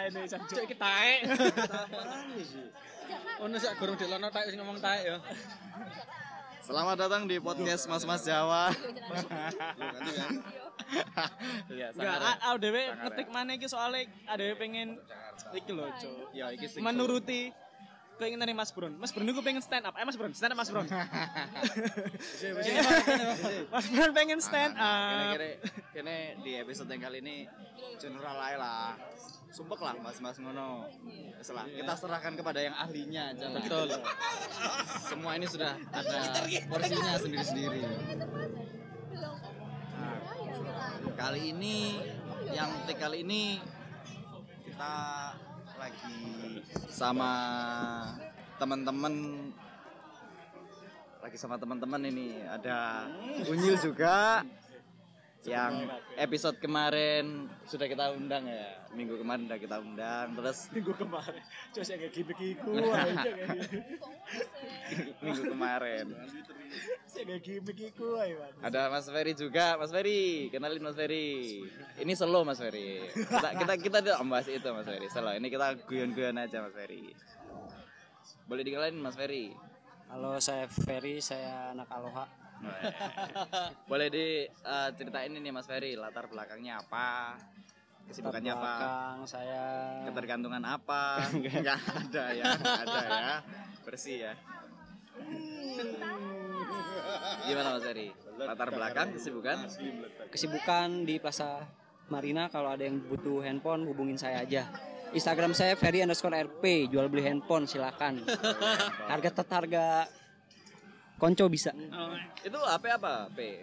ini Sanjo. Cek kita Ono sak gurung dilono taek sing ngomong taek ya. Selamat datang di podcast Mas Mas Jawa. Iya, ah dhewe ngetik mana iki soalnya adewe pengen iki lho, Cuk. Ya iki sing Menuruti keinginan Mas Bron. Mas Bron iku pengen stand up. Eh Mas Bron, stand up Mas Bron. Mas Bron pengen stand up. Kene di episode yang kali ini general ae lah. Sumpek lah mas-mas ngono. Setelah kita serahkan kepada yang ahlinya aja. Betul. Semua ini sudah ada porsinya sendiri-sendiri. Nah, kali ini yang kali ini kita lagi sama teman-teman lagi sama teman-teman ini ada Unyil juga yang episode kemarin sudah kita undang ya? Minggu kemarin sudah kita undang terus Minggu kemarin. Cuk sing kayak gimmick iku ae. minggu kemarin. Sing kayak gimmick ada Mas Ferry juga. Mas Ferry kenalin Mas Ferry. Ini selo Mas Ferry. Kita kita kita tidak membahas itu Mas Ferry. Selo. Ini kita guyon-guyon aja Mas Ferry. Boleh dikenalin Mas Ferry? Halo, saya Ferry, saya anak Aloha. boleh diceritain ini Mas Ferry latar belakangnya apa? Kesibukannya apa? Belakang saya. Ketergantungan apa? Nggak ada ya nggak ada ya. Bersih ya. Gimana Mas Ferry? Latar belakang kesibukan? Kesibukan di Plaza Marina. Kalau ada yang butuh handphone, hubungin saya aja. Instagram saya Ferry underscore RP, jual beli handphone silakan. Harga tetap harga konco bisa. itu HP apa P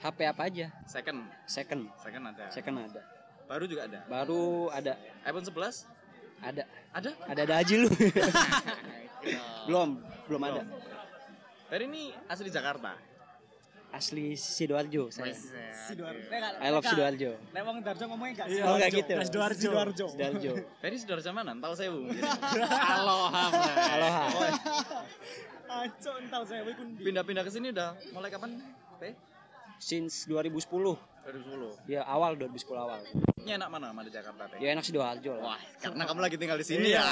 HP apa aja? second Second, second ada second ada. baru juga ada Baru ada, iPhone 11 ada, ada ada ada aja lu. belum, belum ada. Ferry ini asli Jakarta Asli Sidoarjo saya. Sidoarjo. I love Sidoarjo. Nek wong Darjo ngomongnya enggak Oh, enggak gitu. Sidoarjo. Sidoarjo. Sidoarjo. Ferry Sidoarjo mana? Ental Sewu Aloha. Aloha. Aco entar saya iku ndi? pindah-pindah ke sini udah mulai kapan P Since 2010. 2010 Ya awal 2010 awal. ini enak mana sama di Jakarta Ya enak Sidoarjo lah. Wah, karena kamu lagi tinggal di sini ya.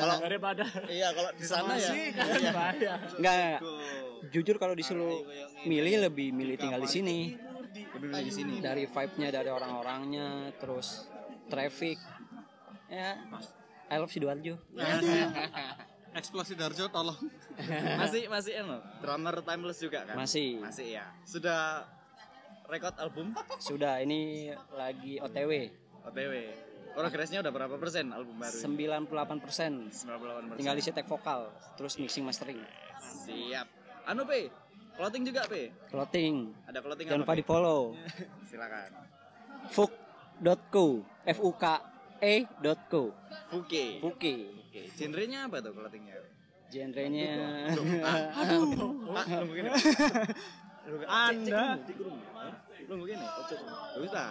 Kalau Daripada iya kalau di sana ya. sih kan bahaya. Enggak, enggak. Jujur kalau disuruh milih lebih milih tinggal di sini. Lebih milih di sini. Dari vibe-nya dari orang-orangnya, terus traffic. Ya, I love Sidoarjo. Eksplosi Darjo tolong. Masih masih eno, drummer timeless juga kan? Masih. Masih ya. Sudah record album Sudah ini lagi OTW. OTW. Progresnya udah berapa persen album baru? 98%. 98 Tinggal isi tag vokal, terus mixing mastering. Siap. Anu P, clothing juga P. Clothing. Ada clothing Jangan apa? lupa di follow. Silakan. Fuk.co. F U K E.co. Fuke. Fuke. Oke, genrenya apa tuh clothingnya? Genrenya Pak, nunggu gini. Anda Nunggu gini. Bagus ta?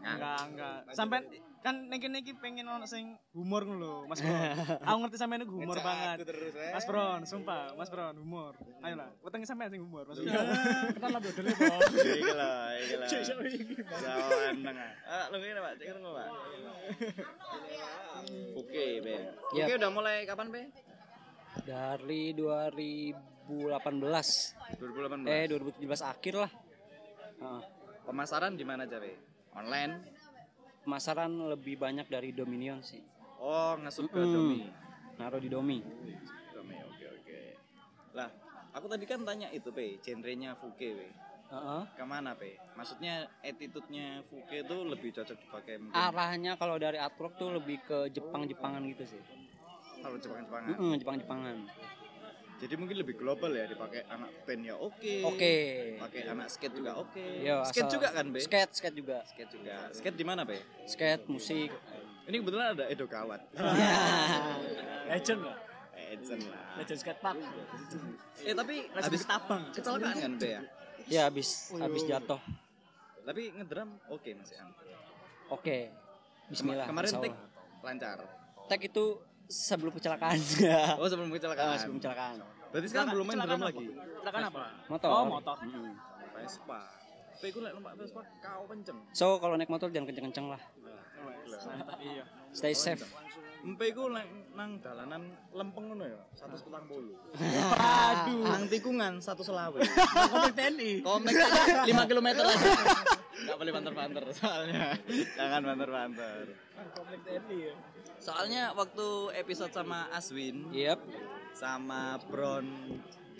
Nah, enggak enggak. Sampai kan nek kene iki pengen ono sing humor ngono lho, Mas Bro. Aku ngerti sampean iku humor banget. terus, eh. Mas Bron, sumpah, Mas Bron humor. Ayolah, wetenge sampean sing humor, Mas Bron. Kenal lah bodole, Bro. Iki lah, iki lah. Jawan tengah. Ah, nunggu gini, Pak. Cek nunggu, Pak. Oke, Be. Oke, udah mulai kapan, Be? dari 2018. 2018. Eh 2017 akhir lah. Heeh. Pemasaran di mana aja, Be? Online. Pemasaran lebih banyak dari Dominion sih. Oh, ngesut ke Hmm. Domi. Naruh di Domi. Domi, oke oke. Lah, aku tadi kan tanya itu, Pe, genrenya Fuke, Pe. Heeh. Ke mana, Pe? Maksudnya attitude-nya Fuke itu lebih cocok dipakai mungkin Arahnya kalau dari artwork tuh lebih ke Jepang-Jepangan gitu sih. kalau Jepang-Jepangan. Heeh, Jepang-Jepangan. Jadi mungkin lebih global ya dipakai anak band ya oke. Oke. Pakai anak skate juga oke. Yo, skate asal- juga kan, Be? Skate, skate juga. Skate juga. Skate di mana, Be? Skate, musik. Ini kebetulan ada Edo Kawat. Legend lah. Legend lah. Legend skatepark. Eh tapi habis ketabang. kecelakaan kan, Be ya? ya habis habis jatuh. Tapi ngedrum oke Mas ya. Oke. Bismillah. Kemarin Allah. lancar. Tag itu sebelum kecelakaan. Oh, sebelum kecelakaan. sebelum kecelakaan. Berarti sekarang belum main drum lagi. Kecelakaan apa? Motor. Oh, motor. Mm-mm. Vespa. Ku lek numpak Vespa kau kenceng. So kalau naik motor jangan kenceng-kenceng lah. Iya. Stay safe. Empe ku lek nang dalanan lempeng ngono ya, 140. Aduh. Nang tikungan 1 selawe. Komplek TNI. Komplek 5 km aja. Enggak boleh banter-banter soalnya. Jangan banter-banter. Komplek TNI ya. Soalnya waktu episode sama Aswin Yep. sama Bron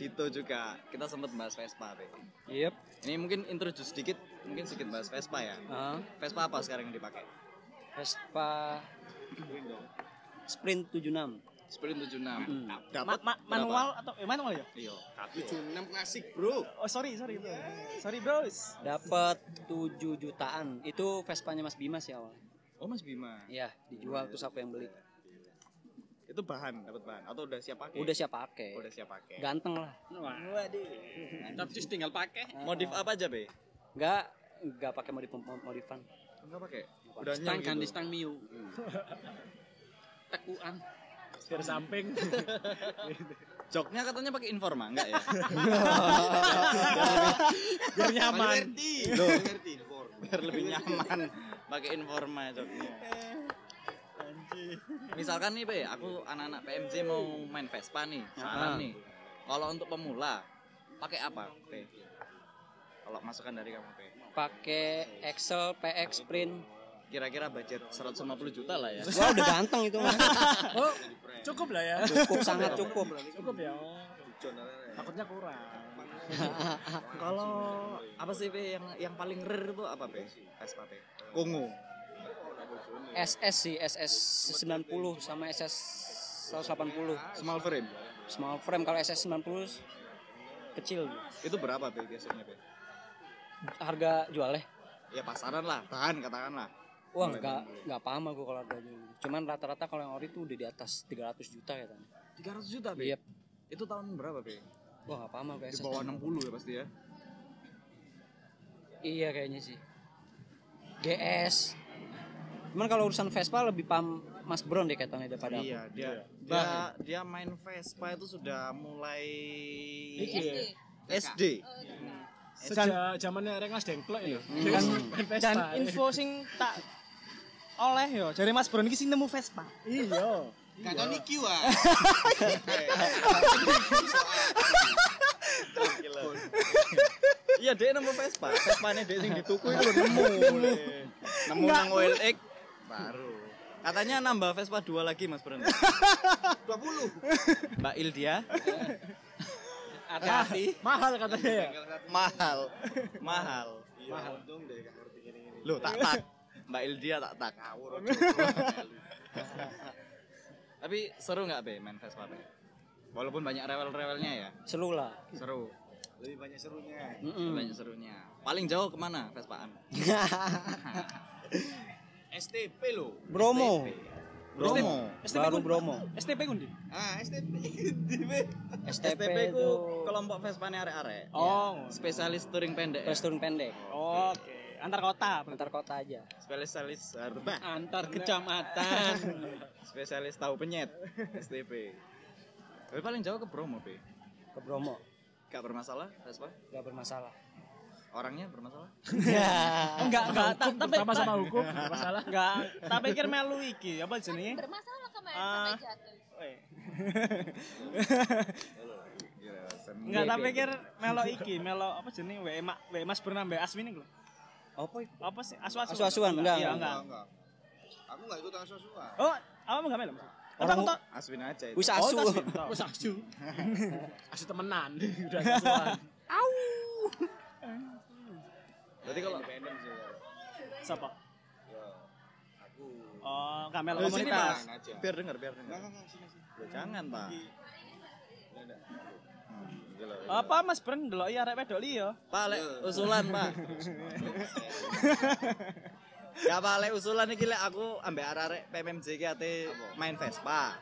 Dito juga kita sempat bahas Vespa, Pe. Yep. Ini mungkin introduce sedikit, mungkin sedikit bahas Vespa ya. Ah, Vespa apa sekarang yang dipakai? Vespa Sprint 76. Sprint 76. Hmm. Dapat Ma- ma- manual atau eh, manual ya? Iya. 76 klasik, Bro. Oh sorry sorry bro. Sorry bros. Dapat 7 jutaan. Itu Vespanya Mas Bima sih awalnya. Oh, Mas Bima. Iya, dijual terus aku yang beli. Itu bahan, dapat bahan atau udah siap pakai? Udah siap pakai. Udah siap pakai. Ganteng lah. Tapi tinggal pakai. Modif apa aja, Be? Enggak enggak pakai modif modifan. Enggak pakai. Udah Stang nyang ganti gitu. stang Mio. Tekuan. Setir samping. Joknya katanya pakai Informa, enggak ya? Biar nyaman. Loh, biar lebih nyaman pakai Informa joknya. Misalkan nih, Be, aku anak-anak PMJ mau main Vespa nih, saran Ah. nih. Kalau untuk pemula, pakai apa, Be? Kalau masukan dari kamu, Be. Pakai Excel PX Sprint. Kira-kira budget 150 juta lah ya. Wah, udah ganteng itu mah. Oh, cukup lah ya. Cukup sangat cukup. Cukup ya. Takutnya kurang. Kalau apa sih Be yang yang paling rare itu apa Be? Vespa Be. Kongo. SS sih, SS 90 sama SS 180. Small frame. Small frame kalau SS 90 kecil. Itu berapa Be biasanya Be? Harga jualnya Ya pasaran lah, tahan katakanlah. Wah nggak nggak paham aku kalau harga jual. Cuman rata-rata kalau yang ori tuh udah di atas 300 juta ya kan. 300 juta Be. Iya. Itu tahun berapa Be? Wah nggak paham aku Di bawah 60 ya pasti ya. Iya kayaknya sih. GS. Cuman kalau urusan Vespa lebih paham Mas Bron deh kayaknya daripada aku. Iya, dia dia dia main Vespa itu sudah mulai SD. Sejak zamannya Rengas Dengklok ya. Hmm. Dan info sing tak oleh yo dari Mas Bron iki sing nemu Vespa. Iya. Kakak Niki wah. Iya, dia nemu Vespa. Vespanya dia yang dituku itu nemu. Nemu nang OLX baru. Katanya nambah Vespa dua lagi Mas Bron. 20. Mbak Ildia. Hati-hati. Mahal katanya ya. Mahal. Mahal. Mahal. Loh, tak tak. Mbak Ildia tak tak. Tapi seru nggak be main Vespa be? Walaupun banyak rewel-rewelnya ya, Seru lah. seru. Lebih banyak serunya. Mm-mm. Banyak serunya. Paling jauh ke mana Vespaan? STP lo. Bromo. Bromo. Baru Bromo. STP kundi. Ah, STP. STP, STP itu ku kelompok Vespanya arek-arek. Oh. Spesialis touring pendek. ya? Restoran pendek. Oke. Antar kota. Antar kota aja. Spesialis arbah. Antar kecamatan. Spesialis tahu penyet. STP. Tapi paling jauh ke Bromo, Be. Ke Bromo. Gak bermasalah, Vespa? Gak bermasalah. Orangnya bermasalah? Enggak, enggak, ta- tapi Sama sama hukum, masalah. enggak, tak pikir melu iki, apa jenenge? bermasalah kemarin Ah. sampai jatuh. Weh. Gila, Enggak, tak pikir melo iki, melo apa jenenge? Weh, Mak, weh Mas Bernam mbek Aswin iki lho. Apa itu? Apa sih? Asu-asu. Asu-asuan, enggak, Iya, enggak. enggak. Aku enggak ikut asuh-asuhan. Oh, apa enggak? Orang- Orang tok. Aswin aja itu. Wis Oh, asu. Tok. Wes asu. Asu temenan. Udah asuhan. Berarti kalau Siapa? Ya, aku. Oh, Kamel Loh, sini, komunitas. Biar denger, biar denger. Enggak, enggak, sini sini. Jangan, Pak. Hmm, gila. Apa Mas Bern delok iya arek wedok liya? Pak, lek usulan, Pak. Ya Pak, lek usulan iki lek aku ambek arek PMMJ ki ate main Vespa.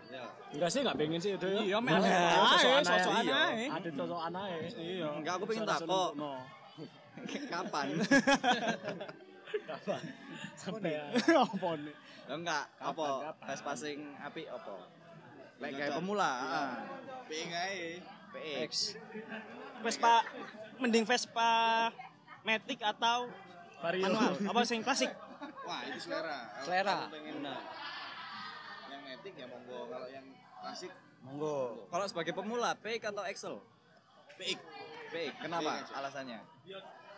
Enggak sih, enggak pengen sih itu. Iya, mek Nah, sosokan ae, iya. ae. Ada sosokan ae. Iya. Enggak, aku pengen takok. Kapan? Sampai apa nih? Enggak, apa? Vespa sing apik apa? Lek kayak pemula, heeh. Pengen ae. PX. Vespa mending Vespa Matic atau Vario. manual? Apa sing klasik? Wah, itu selera. Selera. pengen Benar. yang etik ya monggo. Kalau yang klasik Monggo. Kalau sebagai pemula, PX atau Excel? PX. PX. Kenapa? PX aja. Alasannya?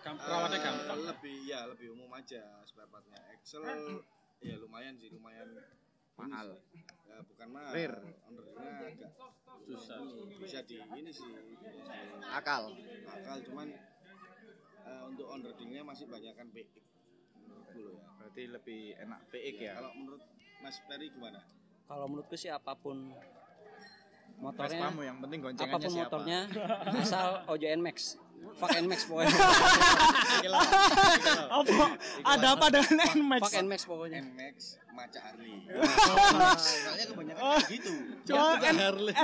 Perawatnya gampang. Lebih ya lebih umum aja spare partnya. Excel ya lumayan sih, lumayan Mahal. Ya bukan mahal. Rare. Undernya agak susah. Bisa di ini sih. Akal. akal cuman eh, untuk onboardingnya masih banyak kan PX loh ya. Berarti lebih enak PX ya. Kalau menurut Mas Ferry gimana? Kalau menurutku sih apa pun motornya Vespamu yang penting goncengannya apa pun siapa? motornya asal OJN Max. Fuck Nmax pokoknya. Gila. Apa? Ada apa dengan Nmax? Fuck Nmax pokoknya. Nmax Maca Harley. Soalnya kebanyakan kayak gitu. Coba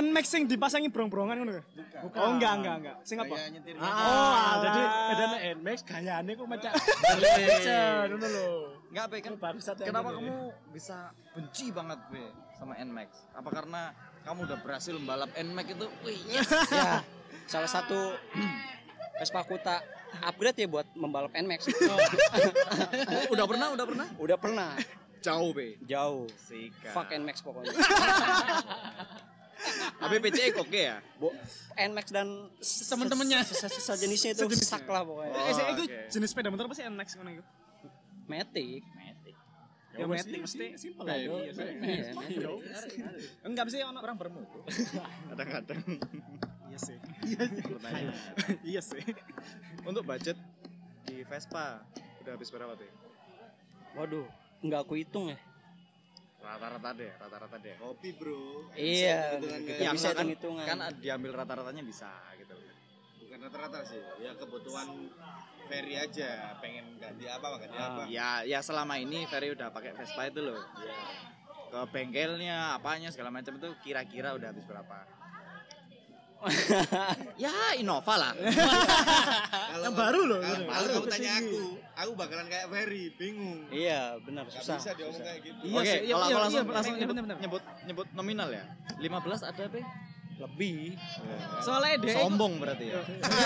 Nmax sing dipasangi brong-brongan ngono. Bukan. Oh enggak enggak enggak. Sing apa? Nyetir Oh, Ah, jadi alah. bedanya Nmax gayane kok macam ngono lho. Enggak, Be, kan Oh, yang kenapa kamu bisa benci banget, Be, sama NMAX? Apa karena kamu udah berhasil membalap NMAX itu? Wih, yes. ya, salah satu Vespa Kuta upgrade ya buat membalap Nmax. udah pernah, udah pernah? Udah pernah. Jauh, Be. Jauh. Sikat. Fuck Nmax pokoknya. Tapi PCX oke ya? Bo Nmax dan se- sejenisnya itu sak lah pokoknya. Eh, sing iku oke. jenis sepeda motor apa sih Nmax ngono iku? Matic. Ya Matic mesti. simpel aja. Iya, Matic. Enggak mesti ono Kurang bermutu. Kadang-kadang. Iya sih. Pertanyaan. Iya sih. Untuk budget di Vespa udah habis berapa, Be? Waduh, nggak aku hitung ya. Rata-rata deh, rata-rata deh. Kopi bro. Iya, Hitungan gitu. kayak- bisa kan, hitung-hitungan. kan diambil rata-ratanya bisa gitu. Bukan rata-rata sih. Ya kebutuhan Ferry aja. Pengen ganti apa, ganti apa. Ya, ya selama ini Ferry udah pakai Vespa itu loh. Ke bengkelnya, apanya segala macam itu kira-kira udah habis berapa? ya Innova lah. Kalau Yang baru loh, Kalau kalau kamu tanya aku, aku bakalan kayak Ferry, bingung. Iya, benar Gak susah. bisa diomong kayak gitu. Iya Oke, iya, kalau iya, langsung, iya, langsung iya, nyebut, bener-bener. nyebut nyebut nominal ya. 15 ada be? Lebih. Soalnya dia Sombong berarti ya.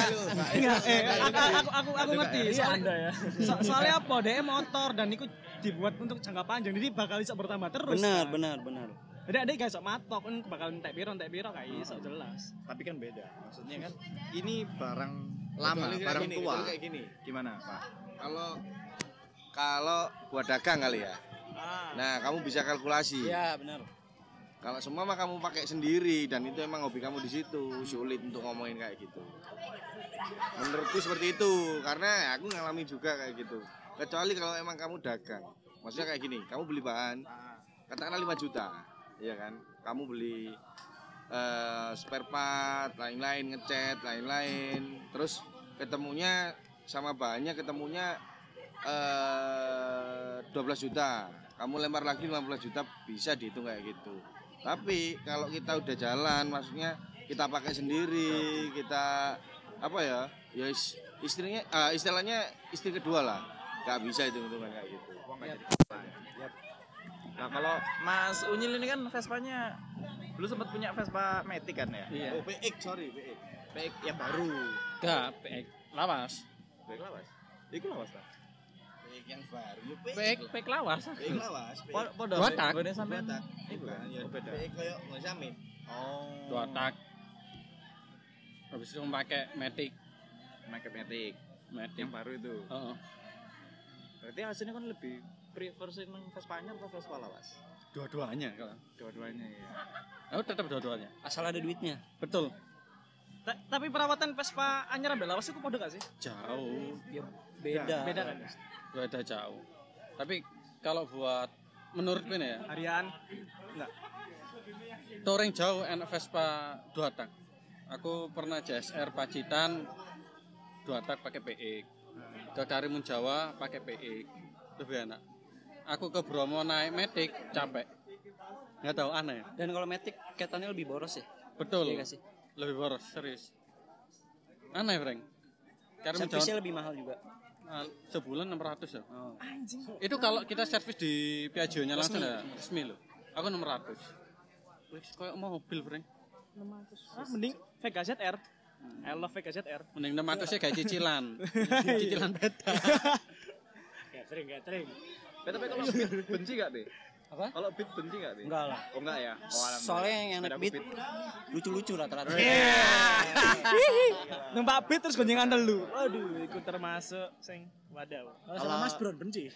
Enggak, eh, aku, aku, aku, aku ngerti. Iya Soalnya, ya. so- soalnya apa? Dia motor dan itu dibuat untuk jangka panjang. Jadi bakal bisa bertambah terus. Benar, kan. benar, benar. Jadi ada gak sok matok kan bakal entek piro entek piro kayak iso jelas. Tapi kan beda. Maksudnya kan ini barang lama, barang gini, tua. kayak gini. Gimana, Pak? Kalau kalau buat dagang kali ya. Nah, kamu bisa kalkulasi. Iya, benar. Kalau semua mah kamu pakai sendiri dan itu emang hobi kamu di situ, sulit untuk ngomongin kayak gitu. Menurutku seperti itu karena aku ngalamin juga kayak gitu. Kecuali kalau emang kamu dagang. Maksudnya kayak gini, kamu beli bahan katakanlah 5 juta, ya kan? Kamu beli eh, spare part, lain-lain, ngecat, lain-lain. Terus ketemunya sama bahannya ketemunya eh 12 juta. Kamu lempar lagi 15 juta bisa dihitung kayak gitu. Tapi kalau kita udah jalan, maksudnya kita pakai sendiri, kita apa ya? Ya is- istrinya ah, istilahnya istri kedua lah. Gak bisa itu hitungan kayak gitu. Nah, kalau Mas Unyil ini kan Vespanya dulu sempat punya Vespa Matic kan ya? Iya. Oh, PX, sorry, PX. PX yang baru. Enggak, PX lawas. PX lawas. Iku lawas ta? PX yang baru. Ya, PX. PX PX lawas. PX lawas. Podo. Dua tak. Gone sampean. Iku kan? Ya, beda. PX kayak nggak sami. Oh. Dua tak. Habis itu pakai Matic. Make Matic. Matic. Yang baru itu. Heeh. Berarti hasilnya kan lebih prefer seneng Vespanya atau Vespa lawas? Dua-duanya kalau. Dua-duanya ya. Oh, tetap dua-duanya. Asal ada duitnya. Betul. Ta- tapi perawatan Vespa anyar ambek lawas itu podo gak sih? Jauh. Ya beda. Beda kan? Beda jauh. Tapi kalau buat menurut gue nih ya, Harian enggak. touring jauh enak Vespa dua tak. Aku pernah JSR Pacitan dua tak pakai PX. Ke Karimun Jawa pakai PX. Lebih enak. Aku ke Bromo naik Matic capek. Nggak tahu aneh. Dan kalau Matic ketannya lebih boros ya. Betul. Iya sih? Lebih boros serius. Aneh, Frank. Jawa Servisnya lebih mahal juga. ah, sebulan 600 ya. Oh. Itu kalau kita servis di Piaggio-nya langsung ya, resmi loh. Aku 600. Wih, kayak mobil, Frank. Ah, mending Vega ZR. I love VKZR. Mending 600 sih kayak cicilan. cicilan beda. Catering, catering. Be, tapi kalau beat benci gak, Be? Apa? Kalau beat benci gak, Be? Enggak lah. Oh, enggak ya? Oh. Soalnya yang naik beat beat. lucu-lucu rata-rata. Numpak beat terus gonjengan telu. Waduh, ikut termasuk sing wadah. Kalau Mas Bro benci.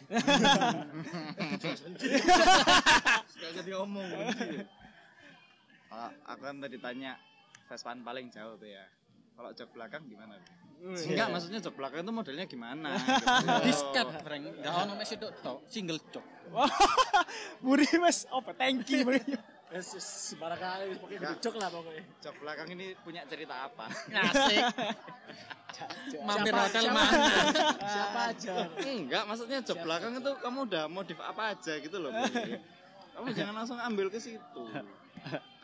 Gak jadi ngomong. Kalau aku kan tadi tanya Vespaan paling jauh, Be ya. Kalau jok belakang gimana, Be? Enggak, maksudnya jok belakang itu modelnya gimana? Disket, Frank. Enggak ono mek sitok tok, single jok. Buri mas, apa tanki buri. Sembarang kali pakai gejok lah pokoknya. Jok belakang ini punya cerita apa? Asik. Mampir hotel mana? Siapa aja. Enggak, maksudnya jok belakang itu kamu udah modif apa aja gitu loh. Kamu jangan langsung ambil ke situ.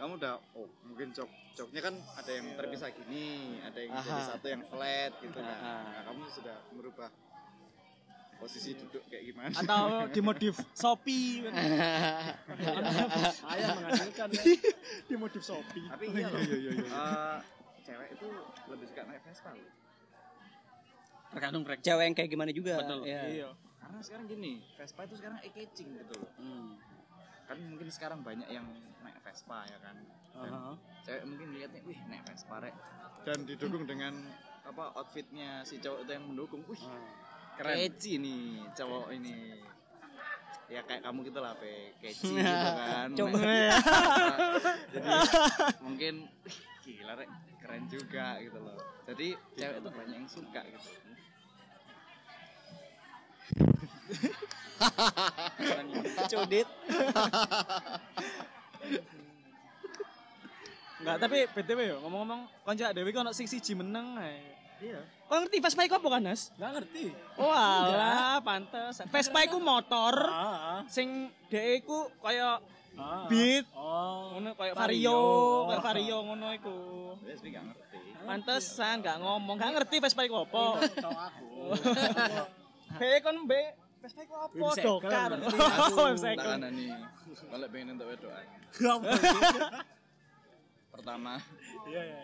Kamu udah oh mungkin jok joknya kan ada yang terpisah gini, ada yang jadi Aha. satu yang flat gitu kan. Nah, kamu sudah merubah posisi duduk kayak gimana? Atau dimodif Shopee. Ayah menghasilkan. ya. dimodif Shopee. Tapi iya loh. eh, cewek itu lebih suka naik Vespa loh. Tergantung Frank. Cewek yang kayak gimana juga. Betul. Ya. Iya. Karena sekarang gini, Vespa itu sekarang eye-catching gitu loh. Hmm. Kan mungkin sekarang banyak yang naik Vespa ya kan. Dan Aha. cewek mungkin lihatnya, wih naik Vespa rek. Dan didukung dengan apa outfitnya si cowok itu yang mendukung. Wih, Keren. catchy nih cowok ini. Ya kayak kamu gitu lah, Pe. Catchy gitu kan. Coba. Naik- Jadi mungkin wih, gila rek, keren juga gitu loh. Jadi cewek itu banyak yang suka gitu. Cudit. Enggak, tapi BTW yo ngomong-ngomong konco dhewe kok ono sing siji meneng ae. Iya. Kok ngerti Vespa iku apa kan, Nas? Enggak ngerti. Oh alah, pantes. Vespa iku motor Ah, sing dhek iku kaya ah. beat Oh. ngono kaya Vario. Vario, kaya Vario ngono iku. Wes ngerti. Pantesan gak ngomong, gak ngerti Vespa iku apa. Tahu aku. Be kon be Vespa iku apa? Dokar. ngerti Oh, webcycle. Tak nih. Balik pengen untuk wedokan. Pertama, Iya, iya.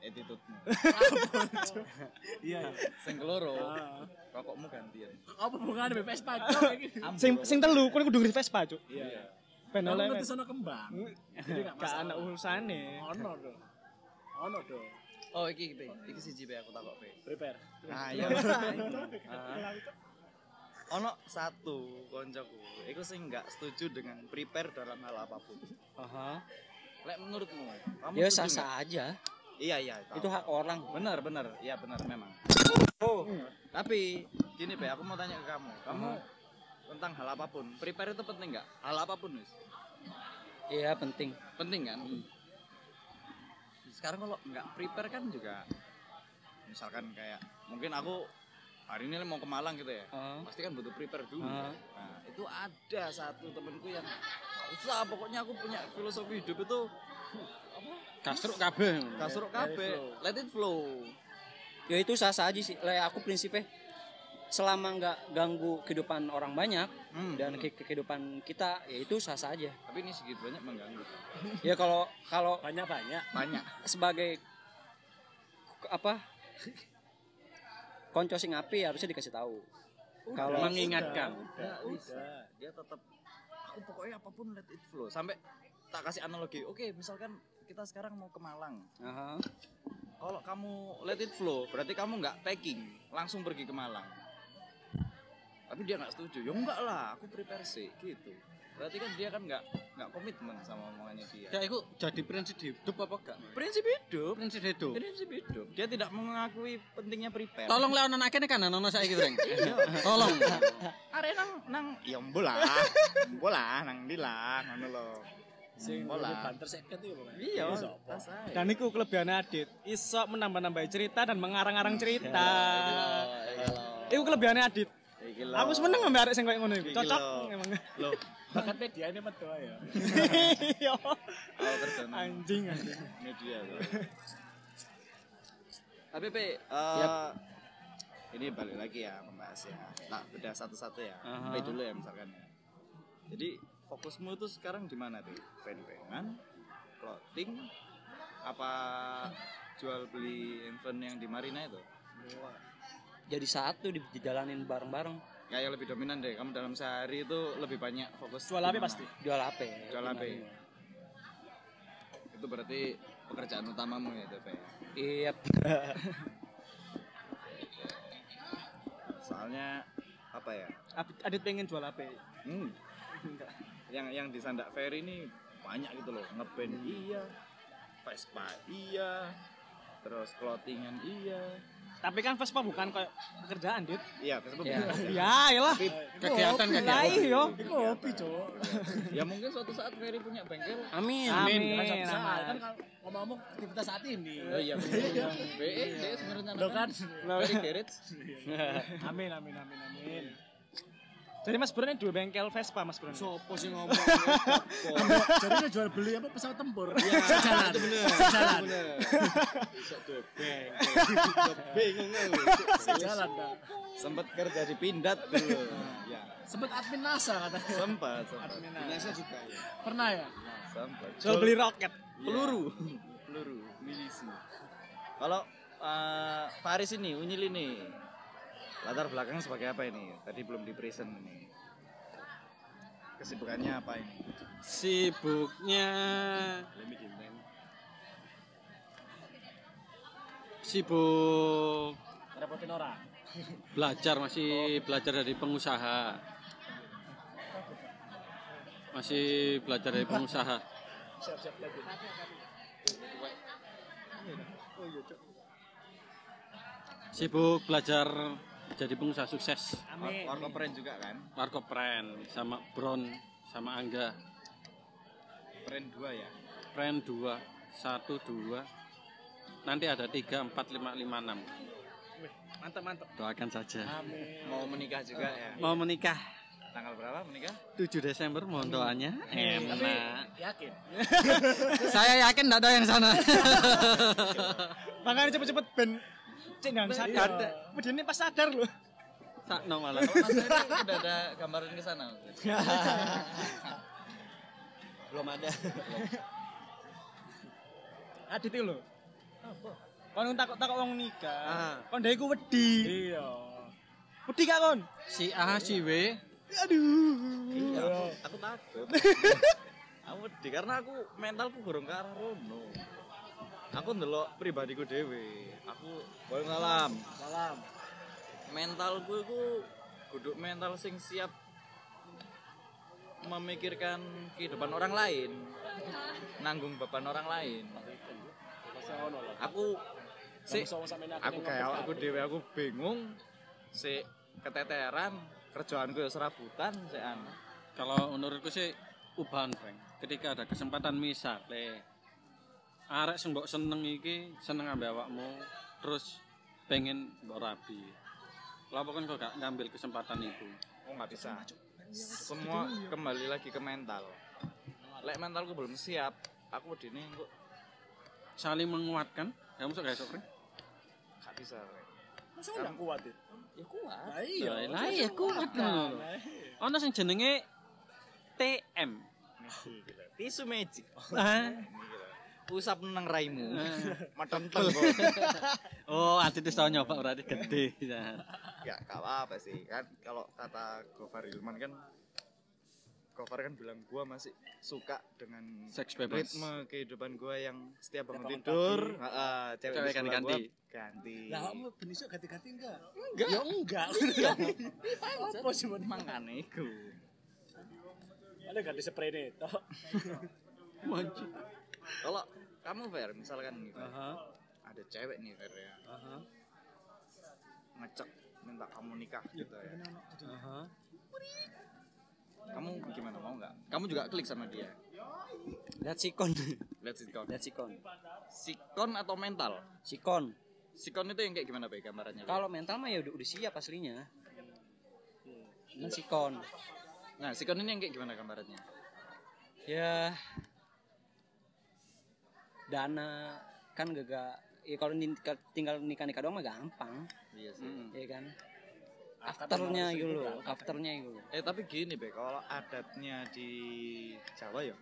attitude-mu. Iya. Sing keloro, Ah. rokokmu gantian. Apa hubungannya dengan Vespa? Kau iki. Sing sing telu kowe kudu Vespa, Cuk. Iya. Kalau oleh. ngerti sono kembang. Jadi Gak masalah. ana urusane. Ono do. Ono do. Oh, iki iki siji be aku takok be. Prepare. Ah iya. Ono satu koncoku, iku sing nggak setuju dengan prepare dalam hal apa pun. Aha. Lek menurutmu, kamu Ya sah-sah nggak? aja. Iya iya. tahu. Itu hak orang. benar benar, iya benar memang. Tapi gini be, aku mau tanya ke kamu, kamu tentang hal apa pun, prepare itu penting nggak? Hal apa pun wis. Iya penting. penting kan sekarang kalau nggak prepare kan juga misalkan kayak mungkin aku hari ini mau ke Malang gitu ya Ah. pasti kan butuh prepare dulu Ah. nah itu ada satu temenku yang "Nggak usah pokoknya aku punya filosofi hidup itu Kasruk kabeh. kasur kabeh let it flow Ya itu sah-sah aja sih. Lah aku prinsipnya selama nggak ganggu kehidupan orang banyak Hmm. dan ke kehidupan kita ya itu sah-sah aja. tapi ini segitu banyak mengganggu Ya kalau kalau Banyak-banyak. banyak sebagai k- apa konco sing api harusnya dikasih tahu. Kalau mengingatkan. nggak bisa dia tetap aku pokoknya apa pun let it flow. Sampai tak kasih analogi oke misalkan kita sekarang mau ke Malang. Aha. kalau kamu let it flow berarti kamu nggak packing langsung pergi ke Malang. Tapi dia nggak setuju. Ya enggak lah aku prepare sih gitu berarti kan dia kan nggak nggak komitmen sama omongannya dia Ya itu jadi prinsip hidup apa enggak? prinsip hidup Prinsip hidup. prinsip hidup dia tidak mengakui pentingnya prepare Tolong lah anak akene kan ono saiki, Frank. Tolong. are nang nang ya bola bola nang di lah ngono lho Sing Bola. banter seket iya Ini. Dan itu kelebihan Adit. Iso menambah-nambah cerita dan mengarang-arang cerita. Itu kelebihan Adit. Iki lho. Aku seneng ngambil arek sing koyo ngono iku. Iki Cocok emang. Loh, Bakat media ini metu ya. Iya. Anjing anjing. media tuh. Tapi Pe, eh, ini balik lagi ya membahasnya. Nah, beda satu-satu ya. Aha. Pe dulu ya misalkan ya. Jadi fokusmu itu sekarang di mana tuh? Pen-penan, clothing, apa jual beli event yang di Marina itu? Jadi satu di- dijalanin bareng-bareng. Kayak lebih dominan deh. Kamu dalam sehari itu lebih banyak fokus Jual mana? pasti? Jual HP. Jual HP. Itu berarti pekerjaan utamamu ya, Tepe. Iya. Soalnya apa ya? Adit- Adit pengen jual HP. Hmm. Yang yang di Sandak Ferry ini banyak gitu loh. Ngeband iya, Vespa iya, terus clothingan iya. Tapi kan Vespa bukan kayak pekerjaan, Dit. Iya, Vespa Iya. bukan. Ya, iyalah. Kegiatan Lah kegiatan. iya. Itu hobi, Cok. ya mungkin suatu saat Ferry punya bengkel. Amin. Amin. Kan aman. kan kalau ngomong-ngomong aktivitas saat ini. Oh iya, bener. BE dia sebenarnya Lo kan? Ferry Garage. Amin, amin, amin, amin. Jadi Mas Bro ini dua bengkel Vespa Mas Bro. Sopo sih ngomong? Jadi dia jual beli apa pesawat tempur. Iya, sejalan. Sejalan. Bingung lu. Sejalan, dah. Sempat kerja di Pindad dulu. ya, Sempet admin NASA katanya. sempat, sempat. Biasa juga ya. Pernah ya? Sempat. Jual beli roket. peluru. peluru, milisi. Kalau eh, Faris ini, Unyil ini latar belakang sebagai apa ini? Tadi belum di prison ini. Kesibukannya apa ini? Sibuknya sibuk Repotin orang. belajar masih belajar dari pengusaha. Masih belajar dari pengusaha. Lagi. Sibuk belajar jadi pengusaha sukses. Amin. Warga Peren juga kan? Marco Pren sama Bron sama Angga. Peren 2 ya. Pren 2 1 2 nanti ada 3 4 5 5 6 Mantap, mantap. doakan saja Amin. Mau menikah juga ya. mau menikah Tanggal berapa menikah? 7 Desember mohon doanya enak Yakin? saya yakin tidak ada yang sana Makanya cepet-cepet ben cek nggak sadar. Kemudian ini pas sadar loh. sakno malah Kalau Ferry udah ada gambaran ke sana. Belum ada. Adit itu loh. Kon takut-takut wong nikah. Ah. Kon dari ku wedi. Iya. Wedi gak kon? si A si W Iya, aku takut. aku wedi karena aku mentalku burung ke arah rono. Aku ndelok pribadiku dewe. Aku baru ngalam. Salam. Mentalku itu kudu mental sing siap memikirkan kehidupan orang lain. Nanggung beban orang lain. Aku si aku kayak aku dewe aku bingung si keteteran kerjaanku ya serabutan si an kalau menurutku sih ubahan Frank ketika ada kesempatan misal le arek sing mbok seneng iki seneng ambek awakmu terus pengen mbok rabi Lapo kan kok gak ngambil kesempatan itu oh nggak bisa semua kembali lagi ke mental lek mentalku belum siap aku dini kok saling menguatkan kamu sok gak sok gak bisa Rek. Masa nggak kuat itu? ya kuat Nah, iya. Lah, lah, iya, kuat ngono. Ono sing jenenge TM. tisu magic Ah. Usap nang raimu Eh. matenteng kok Oh, Adit wis tau nyoba berarti gede. Ya. ya gak apa-apa sih kan kalau kata Gofar Hilman kan Gofar kan bilang gua masih suka dengan Seks bebas. ritme kehidupan gua yang setiap bangun tidur heeh, cewek, Cewek gua ganti Lah, kamu benisik ganti-ganti enggak? Enggak. Ya enggak. Apa sih buat mangane iku Ada ganti spray nih, toh. Wajib. kalau kamu Fer misalkan nih Fer, Aha. ada cewek nih Fer ya Aha. ngecek minta kamu nikah gitu ya Aha. kamu gimana mau nggak kamu juga klik sama dia Lihat sikon. lihat sikon Lihat sikon. sikon atau mental Sikon. sikon itu yang kayak gimana Bay gambarannya? Kalau mental mah ya udah, udah siap aslinya. Cuman sikon. nah sikon ini yang kayak gimana gambarannya Ya dana kan gak gak ya kalau tinggal nikah nikah doang mah gampang iya sih Hmm. ya kan afternya gitu loh afternya gitu loh Eh tapi gini be, kalau adatnya di Jawa ya,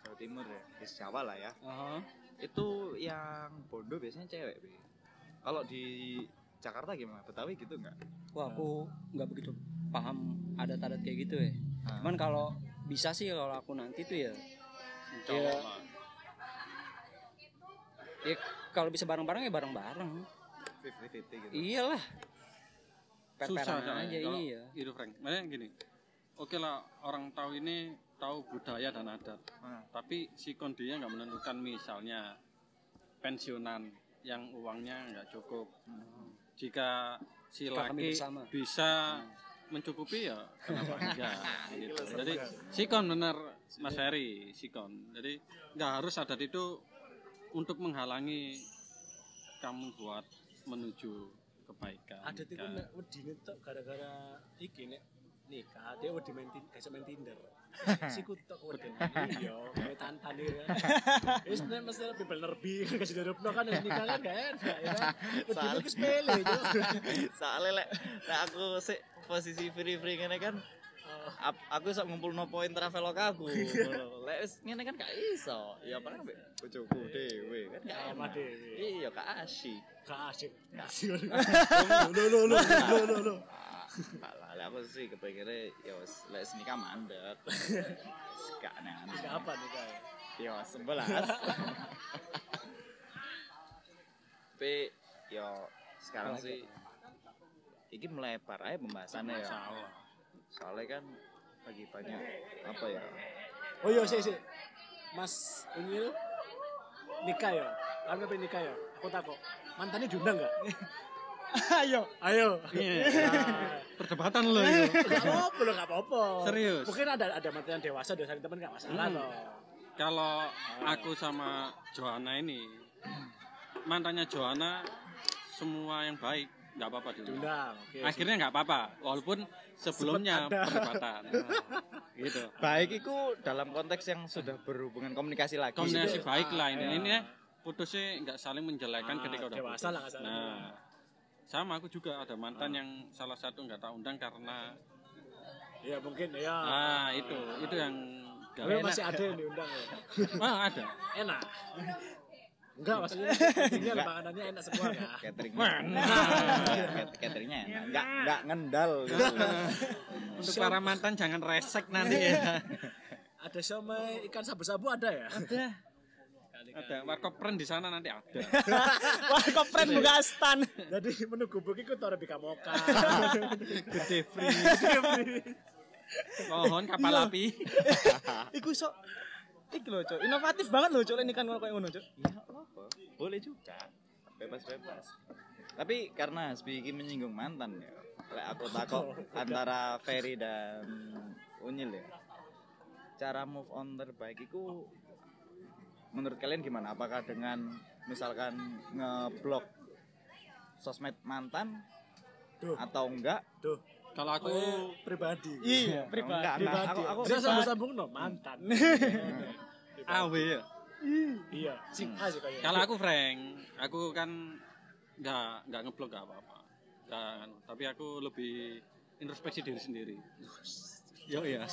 Jawa Timur ya, di Jawa lah ya. Aha. itu yang bondo biasanya cewek Be. kalau di Jakarta gimana Betawi gitu nggak Wah, aku nggak begitu paham adat-adat kayak gitu ya. Ah. Cuman kalau bisa sih kalau aku nanti tuh ya, Iya. Ya kalau bisa bareng-bareng ya bareng-bareng. fifty fifty gitu Iyalah. susah aja kalau iya. itu Frank makanya gini oke lah orang tahu ini tahu budaya dan adat Ah. tapi si kondinya nggak menentukan misalnya pensiunan yang uangnya nggak cukup jika si Jika kami laki bisa mencukupi ya kenapa enggak gitu. jadi sikon benar Mas Ferry sikon jadi nggak harus adat itu untuk menghalangi kamu buat menuju kebaikan Adat itu Kan. nek wedine tok gara-gara iki nek nikah dia wedi main tin- kasih main Tinder. Sikut tok wedi. Iya, kayak tantan ya. Wis nek mesti lebih bener bi kasih dirupno kan wis nikah kan gak enak ya kan. Wedine ku sepele itu. soalnya lek aku sih posisi free free ngene kan ap- aku sok ngumpulno poin traveloka aku ngono. lek wis ngene kan gak iso ya apa ambek bojoku dhewe kan gak Sama enak dhewe. iya gak asyik Gak asik. Asik. Lo lo lo lo lo lo. Ah, lah aku sih kepikirnya ya wis lek nikah mandek gak aneh-aneh Nikah apa nikah? ya sebelas tapi yo sekarang sih ini melebar aja pembahasannya ya soalnya kan lagi banyak apa ya Oh iya sih sih. Mas Unyil nikah ya. Kamu pengen nikah ya? Aku takut. Mantannya diundang gak? Ayo. Ayo. Iya. Nah, perdebatan loh itu Gak apa-apa loh, gak apa-apa. Serius? Mungkin ada ada mantan yang dewasa, udah saling temen gak masalah Hmm. loh. kalau aku sama Johanna ini mantannya Johanna semua yang baik nggak apa-apa diundang. Oke. akhirnya nggak apa-apa walaupun sebelumnya perdebatan Nah, gitu baik itu dalam konteks yang sudah berhubungan komunikasi lagi komunikasi Gitu. baik lah ini Ah, ini iya. putusnya nggak saling menjelekan Ah, ketika udah dewasa putus. lah kasarnya. nah sama aku juga ada mantan yang salah satu nggak tak undang karena Iya mungkin ya. ah itu itu yang enak masih ada yang diundang ya. ah ada Enak. Enggak maksudnya tinggal makanannya enak semua ya. cateringnya. Mana? Cat- cateringnya enak. Nggak nggak ngendal. Gitu. untuk para mantan jangan resek nanti ya. Ada somai ikan sabu-sabu ada ya? ada. Ada. Warkop pren di sana nanti ada. Wah, kok friend buka stan. Jadi menu gubuk itu tau Arabica mocha. gede free mohon kapal api. Iku sok Iki lho, Cuk. Inovatif banget lho, Cuk, ini kan kayak ngono, ya apa boleh juga bebas bebas tapi karena Hasbi menyinggung mantan ya lek aku takut antara Ferry dan Unyil ya cara move on terbaik itu menurut kalian gimana apakah dengan misalkan ngeblok sosmed mantan Duh. atau enggak Tuh, kalau aku aku pribadi. Iya, pribadi. enggak. Pribadi. aku aku Bisa sambung-sambung no mantan. aw ya iya, sing A sih kayaknya. kalau aku Frank aku kan nggak nggak ngeblok nggak apa-apa. Dan tapi aku lebih introspeksi diri sendiri. Yo ya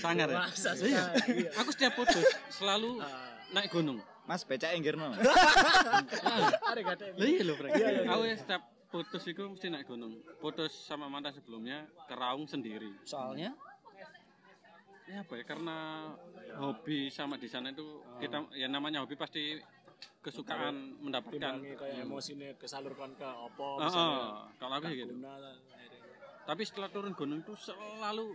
sangar ya? Masa iya. iya. aku setiap putus selalu Ah. naik gunung. Mas becak enggirno Ada gak ada iya lho Frank. Iya, iya, iya. aku setiap putus itu mesti naik gunung. Putus sama mantan sebelumnya ke Raung sendiri. Soalnya ya apa ya? Karena hobi sama di sana itu kita ya namanya hobi pasti kesukaan mendapatkan. kayak emosinya kesalurkan ke opo Oh, oh, kalau aku gitu. lah, tapi setelah turun gunung itu selalu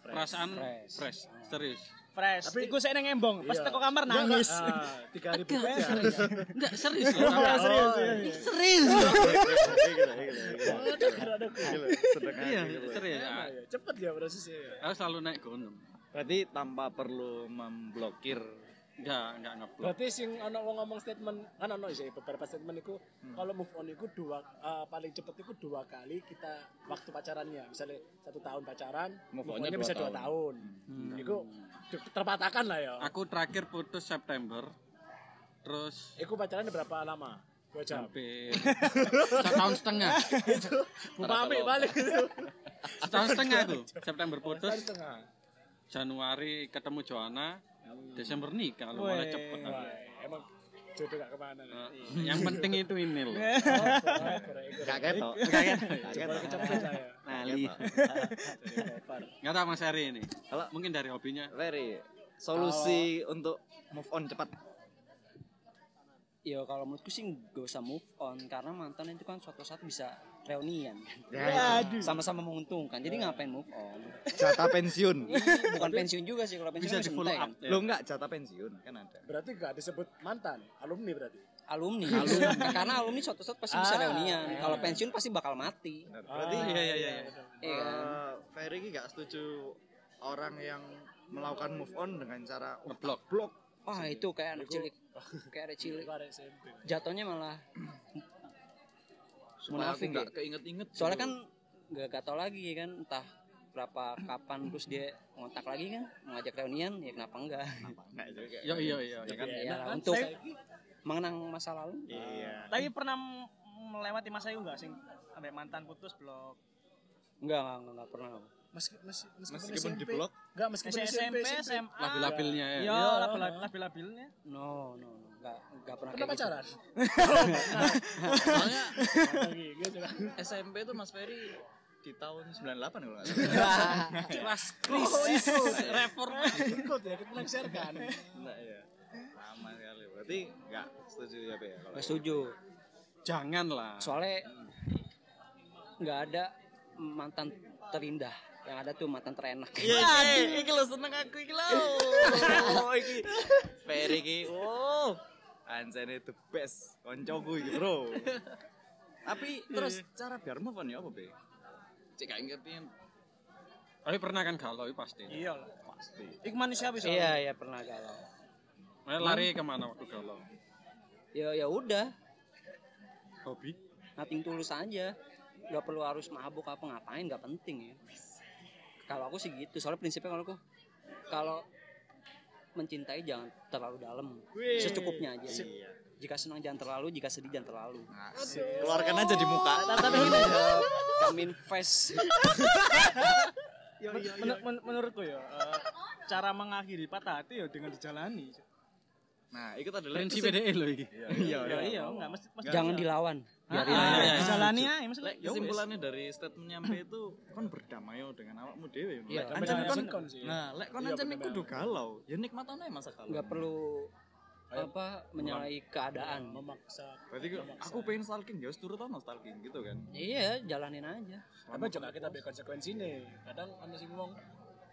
perasaan Fresh. fresh, serius Fresh. Tapi- Iku saya neng embong. Pas Iya. teko kamar Enggak, nangis. enggak. Ah, Tiga berikutnya. serius enggak serius loh Oh, Kakak. serius, iya. iya. serius Oh, iya serius iya. Cepet ya prosesnya ya. aku selalu naik gunung berarti tanpa perlu memblokir enggak enggak ngeblok Berarti sing ono wong ngomong statement kan ono sih beberapa statement itu kalau move on itu dua eh, paling cepet itu dua kali kita waktu pacarannya misalnya satu tahun pacaran Move move on-nya bisa dua tahun. Itu ter- terpatahkan lah ya. aku terakhir putus September terus Iku pacarannya berapa lama? Dua jam. hampir setahun setengah Bu Mami balik itu. setahun setengah tuh September putus Tahun setengah. Januari ketemu Joanna Desember nikah lu Weh. malah cepet. Wah, emang jodoh gak ke mana. Yang penting itu ini loh. Gak ketok. Coba kecepet saya. Nali. Nggak tahu Mas Eri ini. Kalau- mungkin dari hobinya. Very solusi untuk move on cepat. Yo kalau menurutku sih gak usah move on karena mantan itu kan suatu saat bisa reunian. Sama-sama menguntungkan. Jadi ngapain move on? Jatah pensiun. Bukan pensiun juga sih kalau pensiun Bisa di follow up. kan. Lo enggak jatah pensiun kan ada. Berarti gak disebut mantan, alumni berarti. Alumni. alumni. karena alumni suatu saat pasti bisa Ah, reunian. iya. Kalau pensiun pasti bakal mati. Berarti Ah, iya, iya, iya. Iya kan? eh, Ferry ini gak setuju orang yang melakukan move on dengan cara Ngeblok. blok. Wah itu kayak anak cilik. Kayak anak cilik. Jatuhnya malah Supaya aku Munafik nggak ya? keinget-inget. soalnya kan gak, gak tau lagi kan entah berapa kapan terus dia ngontak lagi kan mengajak reunian ya kenapa enggak Nggak juga. Iya iya iya. ya kan? ya untuk mengenang masa lalu Iya. Tapi pernah melewati masa itu enggak sing sampai mantan putus blok. enggak enggak enggak, enggak pernah Meski, meski, meskipun, Meskipun SMP. di blok. Enggak, meskipun SMP, SMP, SMA. Labil-labilnya ya. Iya, Iya. labil- labil-labilnya. no no no enggak enggak pernah Pernah kayak gitu. pacaran? Soalnya gitu kan. SMP itu Mas Ferry di tahun 98 kalau nggak salah. Kelas Oh, itu. Ikut ya, ikut melengsarkan. Enggak ya. Lama sekali. Berarti nggak setuju ya, Be? ya, kalau Nggak setuju Jangan lah. soalnya nggak ada mantan terindah yang ada tuh mantan terenak Iya, iki, iki lo seneng aku iki lo. Oh, iki. Ferry iki, wow. Anjane the best. Koncoku iki, Bro. Tapi terus cara biar move on ya apa, Be? Cek gak ingetin Tapi pernah kan galau itu pasti. Iya lah. pasti. Iku manusia bisa. iya iya pernah galau Nah, lari ke mana waktu galau? ya ya udah Hobi? nating tulus aja nggak perlu harus mabuk apa ngapain nggak penting ya kalau aku sih gitu soalnya prinsipnya kalau aku kalau mencintai jangan terlalu dalam. Secukupnya aja. Iya. jika senang jangan terlalu jika sedih jangan terlalu. Nah, keluarkan aja di muka. Tapi gini, Kamin face men- men- men- menurutku ya, eh, cara mengakhiri patah hati ya dengan dijalani. Nah, itu adalah Prinsip PDE loh ini. Iya, Ya iya, enggak mesti mesti jangan dilawan Ah, biarin ah, aja. iya, iya. dijalani aja maksudnya. Ya kesimpulannya dari statementnya Mbe itu kon berdamai yo dengan awakmu dhewe. Iya. Ancen kon sih. Nah, lek kon Iya, ancen kudu galau, ya nikmatan aja masa galau. nggak perlu apa menyalahi keadaan Memaksa. Berarti kok aku pengen stalking ya turut ono stalking gitu kan. iya jalanin aja Tapi juga kita ambil konsekuensi nih. Kadang ada sing ngomong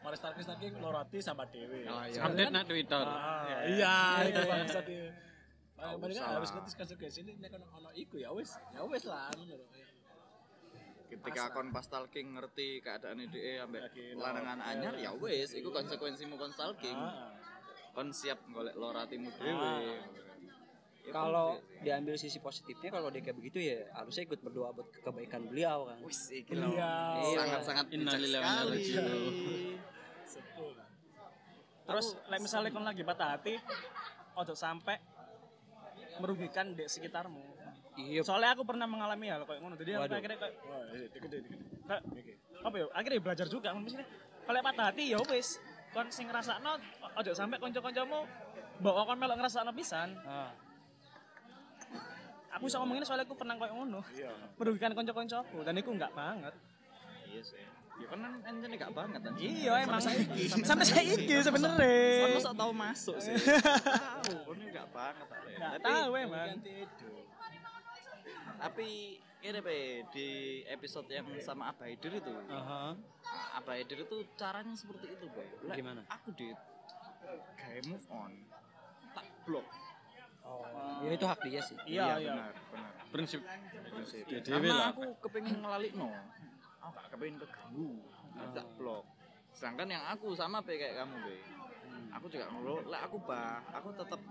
Mari stalking stalking lorati sama dewe. Oh, iya. Update nak Twitter. Ah, iya, itu bangsa dia. Kan harus lah. ngerti konsekuensi ini nek ono ono iku ya wis, ya wis lah lho. Ketika kon pas stalking ngerti keadaan DE ambek lorot. anyar ya wis iku konsekuensimu kon stalking. Ah, Kon siap golek loratimu dhewe. Ya, kalau diambil sisi positifnya kalau dia kayak begitu ya harusnya ikut berdoa buat kebaikan beliau kan Wis iki. Iya. Sangat-sangat sekali. Terus lek misalnya kon lagi patah hati, ojo sampai merugikan di sekitarmu. iya Soalnya aku pernah mengalami hal kayak ngono. Jadi aku Waduh. akhirnya kayak Wah, iya, kayak apa ya? Akhirnya belajar juga maksudnya. Kalau patah hati ya wis. Kon sing ngrasakno ojo sampai kanca-kancamu bawa kon melok ngrasakno pisan. Ah. Aku bisa ngomongin soalnya aku pernah kayak ngono. Iya. Merugikan kanca-kancaku dan itu enggak banget. Iya sih. Ya kan anjene gak banget anjing. Iya emang sampai saya iki sebenarnya. Kan masa tahu masuk sih. Tahu, ini enggak banget Ale. Enggak tahu emang. tapi ini be di episode yang sama Abah Haidir itu. Aha. Abah Haidir itu caranya seperti itu, Boy. Gimana? Aku di kayak move on. Tak blok. ya itu hak dia sih Iya iya. benar, benar. Prinsip Prinsip. Karena lah. aku kepengen ngelalik no. Aku gak kepengen keganggu. Tak blok. Sedangkan yang aku sama be kayak kamu be. Aku juga ngeluh, lah aku bah, aku tetap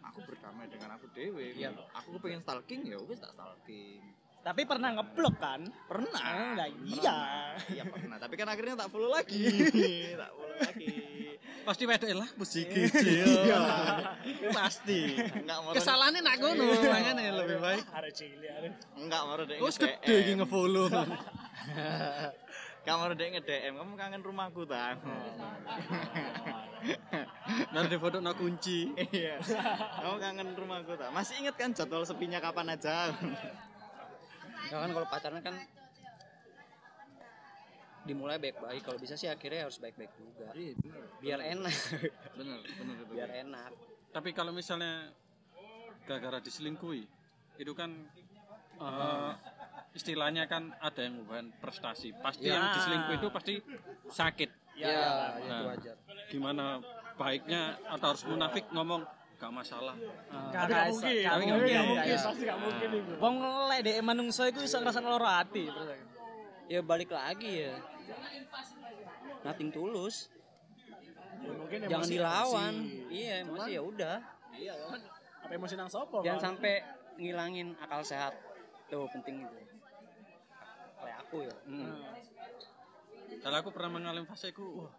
aku berdamai dengan aku dewe. Iya. Aku kepengen stalking ya wis tak stalking. Tapi pernah ngeblok kan? Pernah. Ah, lah Pernah. iya. Iya pernah, tapi kan akhirnya tak follow lagi. tak follow lagi. Pasti wedok lah musik Iya. Pasti. Enggak mau Kesalahannya nak ngono, makanya lebih baik. Arek cilik arek. enggak mau dek. Wes gede iki nge-follow. Kamu udah nge DM, kamu kangen rumahku tak? Nanti foto no kunci. Iya. Kamu kangen rumahku tak? Masih inget kan jadwal sepinya kapan aja? Ya kan kalau pacaran kan dimulai baik-baik kalau bisa sih akhirnya harus baik-baik juga Iya, bener. biar enak Bener, bener itu. biar enak Tapi kalau misalnya gara-gara diselingkuhi, itu kan eh, istilahnya kan ada yang bukan prestasi. Pasti Ya. yang diselingkuhi itu pasti sakit. ya, itu Nah, wajar Gimana baiknya atau harus munafik ngomong gak masalah. Gak Tapi gak mungkin. gak mungkin. gak mungkin. Gak Pasti gak mungkin itu. Wong lek dek manungsa iku iso ngrasakno loro ati. ya balik lagi ya nothing tulus Ya, mungkin jangan emosi, dilawan emosi. iya masih ya udah Iya kan. Apa emosi nang sopo jangan kan? sampai ngilangin akal sehat tuh penting itu aku ya Kalau aku pernah mengalami fase ku, wah,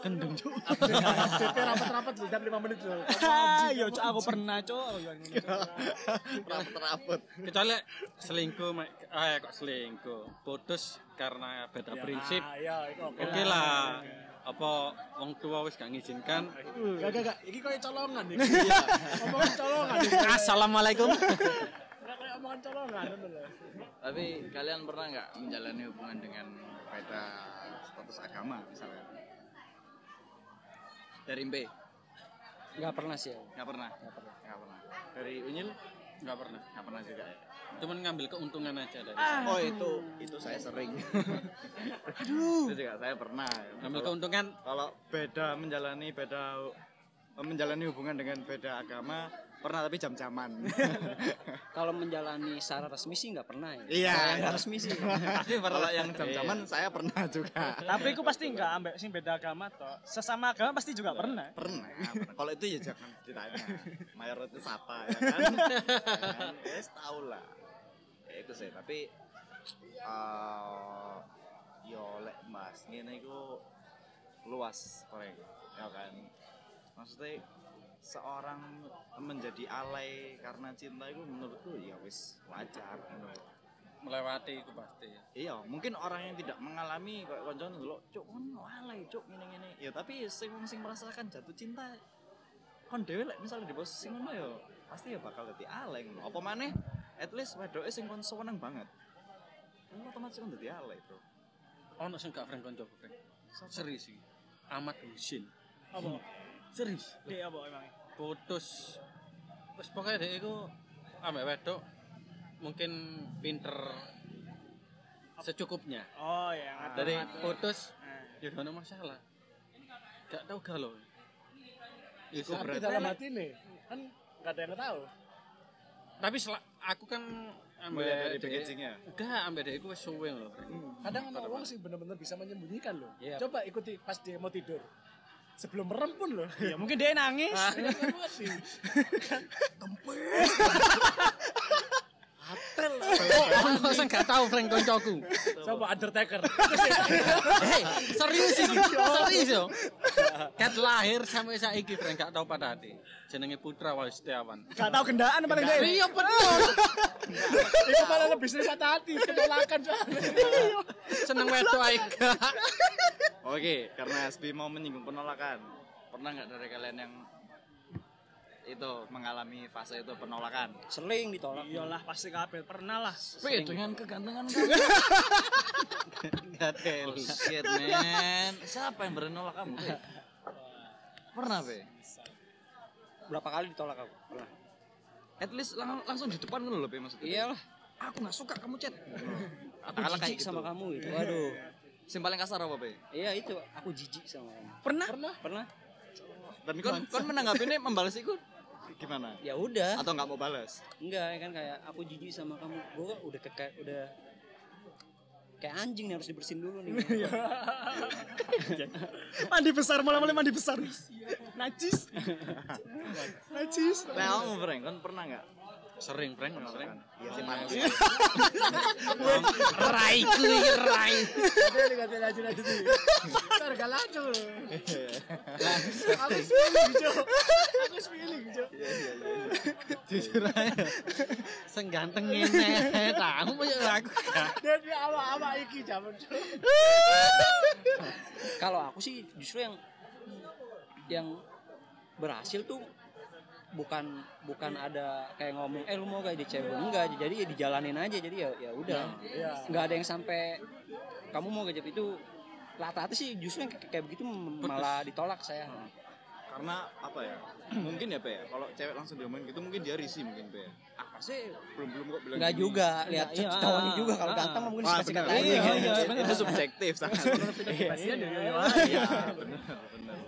gendeng cuk. DP rapat-rapat lu setiap 5 menit lu. Ah, yo cok aku pernah cok. Aku ngono, Cok. Rapet-rapet. Kecuali selingkuh, ah kok selingkuh, putus karena beda prinsip. Ah, iya, itu oke. Lah, apa wong tua wis gak ngizinkan. Gak gak gak, ini kayak colongan nih. Omongan colongan. nih. Assalamualaikum. Gak kayak omongan colongan. Tapi kalian pernah nggak menjalani hubungan dengan beda status agama misalnya? Dari Mbe? nggak pernah sih ya. Nggak pernah? Nggak pernah. Nggak pernah. Dari Unyil? Nggak pernah. Nggak pernah juga ya? Cuman ngambil keuntungan aja dari. Oh itu itu saya sering. Itu juga saya pernah. Ngambil Kalau- keuntungan Kalau beda menjalani beda menjalani hubungan dengan beda agama pernah tapi jam-jaman. kalau menjalani secara resmi sih nggak pernah ya Iya. Nggak resmi sih Kalau yang jam-jaman saya pernah juga. Tapi aku pasti enggak ambek sing beda agama toh. Sesama agama pasti juga pernah. Pernah. pernah. Kalau itu ya jangan ditanya. Mayoritas apa ya kan? kan? Yes, tahu lah. Ya itu sih, tapi eh yo lek Mas, ngene iku luas koreng. Ya kan. Maksudnya seorang menjadi alay karena cinta itu menurutku ya wis wajar menurut. melewati itu pasti. Iya, mungkin orang yang tidak mengalami kayak koncone dulu, cuk kon alay, cuk ngene-ngene. Ya tapi sing sing merasakan jatuh cinta kon dhewe lek misalnya di posisi ngono ya pasti ya bakal dadi alay ngono. Apa maneh at least wedoke sing kon seneng banget. Kan otomatis kon dadi alay, Bro. Ono sing gak friend konco friend. Serius sih. Ahmad Husin. Apa? Serius. Dek apa emang? Putus. Terus pokoknya dia itu ambek wedok mungkin pinter secukupnya. Oh ya, Dari ngatur-ngatur. putus Nah. ya ada masalah. Gak tahu galau. Ya, Tapi berarti- dalam hati nih, kan gak ada yang tahu. tapi aku kan ambek Melihat dari packagingnya. Enggak, ambek dia aku suwe loh. Kadang ada orang sih bener-bener bisa menyembunyikan loh. Iya. Coba ikuti pas dia mau tidur. Sebelum merem pun loh. Ya mungkin dia nangis. Ono sing gak tahu friend koncoku. Coba Undertaker. Hei, serius iki. Serius yo. Kat lahir sampai saiki friend gak tahu pada hati. Jenenge Putra Wali Setiawan. Gak tahu gendaan paling dia. Iya betul. Itu malah lebih sering patah hati, penolakan soalnya. Seneng wedok ae gak. Oke, karena SB mau menyinggung penolakan. pernah nggak dari kalian yang itu mengalami fase itu penolakan? sering ditolak Iyalah pasti kabel pernah lah. Tapi dengan kegantengan. Enggak Oh shit man. Siapa yang berani nolak kamu? Be? Pernah be? berapa kali ditolak aku pernah At least lang- langsung di depan kan loh be maksudnya. iyalah Aku nggak suka kamu chat. aku jijik kayak sama gitu. kamu gitu waduh Yang paling kasar apa be? iya itu aku jijik sama kamu Pernah? Pernah? pernah Dan kon kon menanggapi ini membalas itu gimana? ya udah Atau nggak mau balas? enggak kan kayak aku jijik sama kamu gue udah ke kayak udah kayak anjing nih harus dibersihin dulu nih Mandi besar malah malah mandi besar. Najis. Najis. Nah, kamu Frank, kon pernah nggak? Sering friend, sering. Iya sih. Raiku iki rai. Ada nih gak lanjut lanjut. Ntar gak lanjut loh. Jo. Aku feeling Jo. Jujur aja. Sing ganteng ngene. Tahu mau aku gak. Dan dia awak-awak iki zaman Jo. kalau aku sih justru yang yang berhasil tuh bukan bukan ada kayak ngomong eh lu mau gak jadi cewek enggak jadi ya dijalanin aja jadi ya ya udah Iya. nggak ada yang sampai kamu mau gak jadi itu rata-rata sih justru yang kayak, kayak begitu malah ditolak saya karena apa ya mungkin ya Pe ya. Kalau cewek langsung diomongin gitu mungkin dia risih mungkin Pe ya. apa sih? Belum belum kok bilang nggak gini. juga lihat. Iya, iya. cowoknya juga. Kalau Ah. ganteng mungkin ah sikat-sikat benar. aja Iya, gitu. iya, itu, subjektif sangat Pastinya yo yo iya. Benar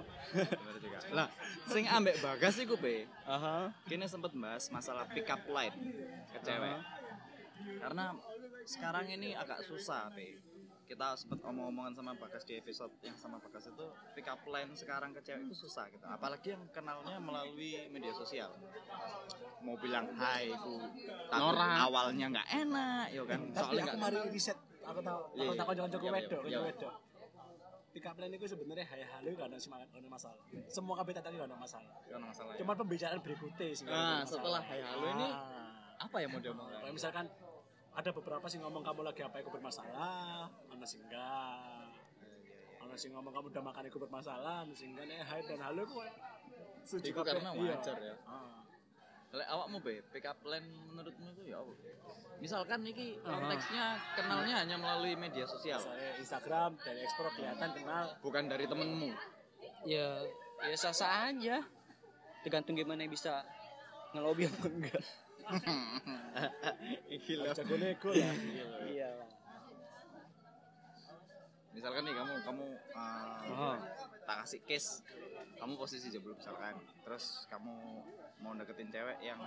lah sing ambek bagas iku Pe. Aha. kini sempet bahas masalah pick up line ke cewek. Karena sekarang ini agak susah Pe kita sempet omong-omongan sama Bagas di episode yang sama Bagas itu pick up line sekarang ke cewek itu susah gitu apalagi yang kenalnya melalui media sosial mau bilang hai itu takut Norak. awalnya nggak enak ya kan Tapi soalnya aku nggak mari riset, aku tahu, aku iya. tahu Iya, iya, wedok, iya. kanca wedok. Pick up line itu sebenarnya hal-hal itu gak ada semangat, gak ada masalah. Semua kabeh tadi gak ada masalah. nggak ada masalah ya. Cuman pembicaraan berikutnya sih. Nah, setelah hai halo ini Ah. apa ya mau diomongkan Kayak misalkan ada beberapa sih ngomong kamu lagi apa aku bermasalah, mana sih enggak. Mana sih ngomong kamu udah makan aku bermasalah, mana sih enggak nih hai dan halo Iku kabeh. karena Iya. wajar ya. Ah. Lek awakmu be, pick up line menurutmu itu ya apa? Misalkan ini konteksnya kenalnya hanya melalui media sosial, Misalnya Instagram dari ekspor kelihatan kenal. bukan dari temenmu. ya ya sah sah aja tergantung gimana bisa ngelobi apa enggak Gila. Jago nego lah. iya Misalkan nih kamu kamu uh, tak kasih case, kamu posisi jomblo misalkan, terus kamu mau deketin cewek yang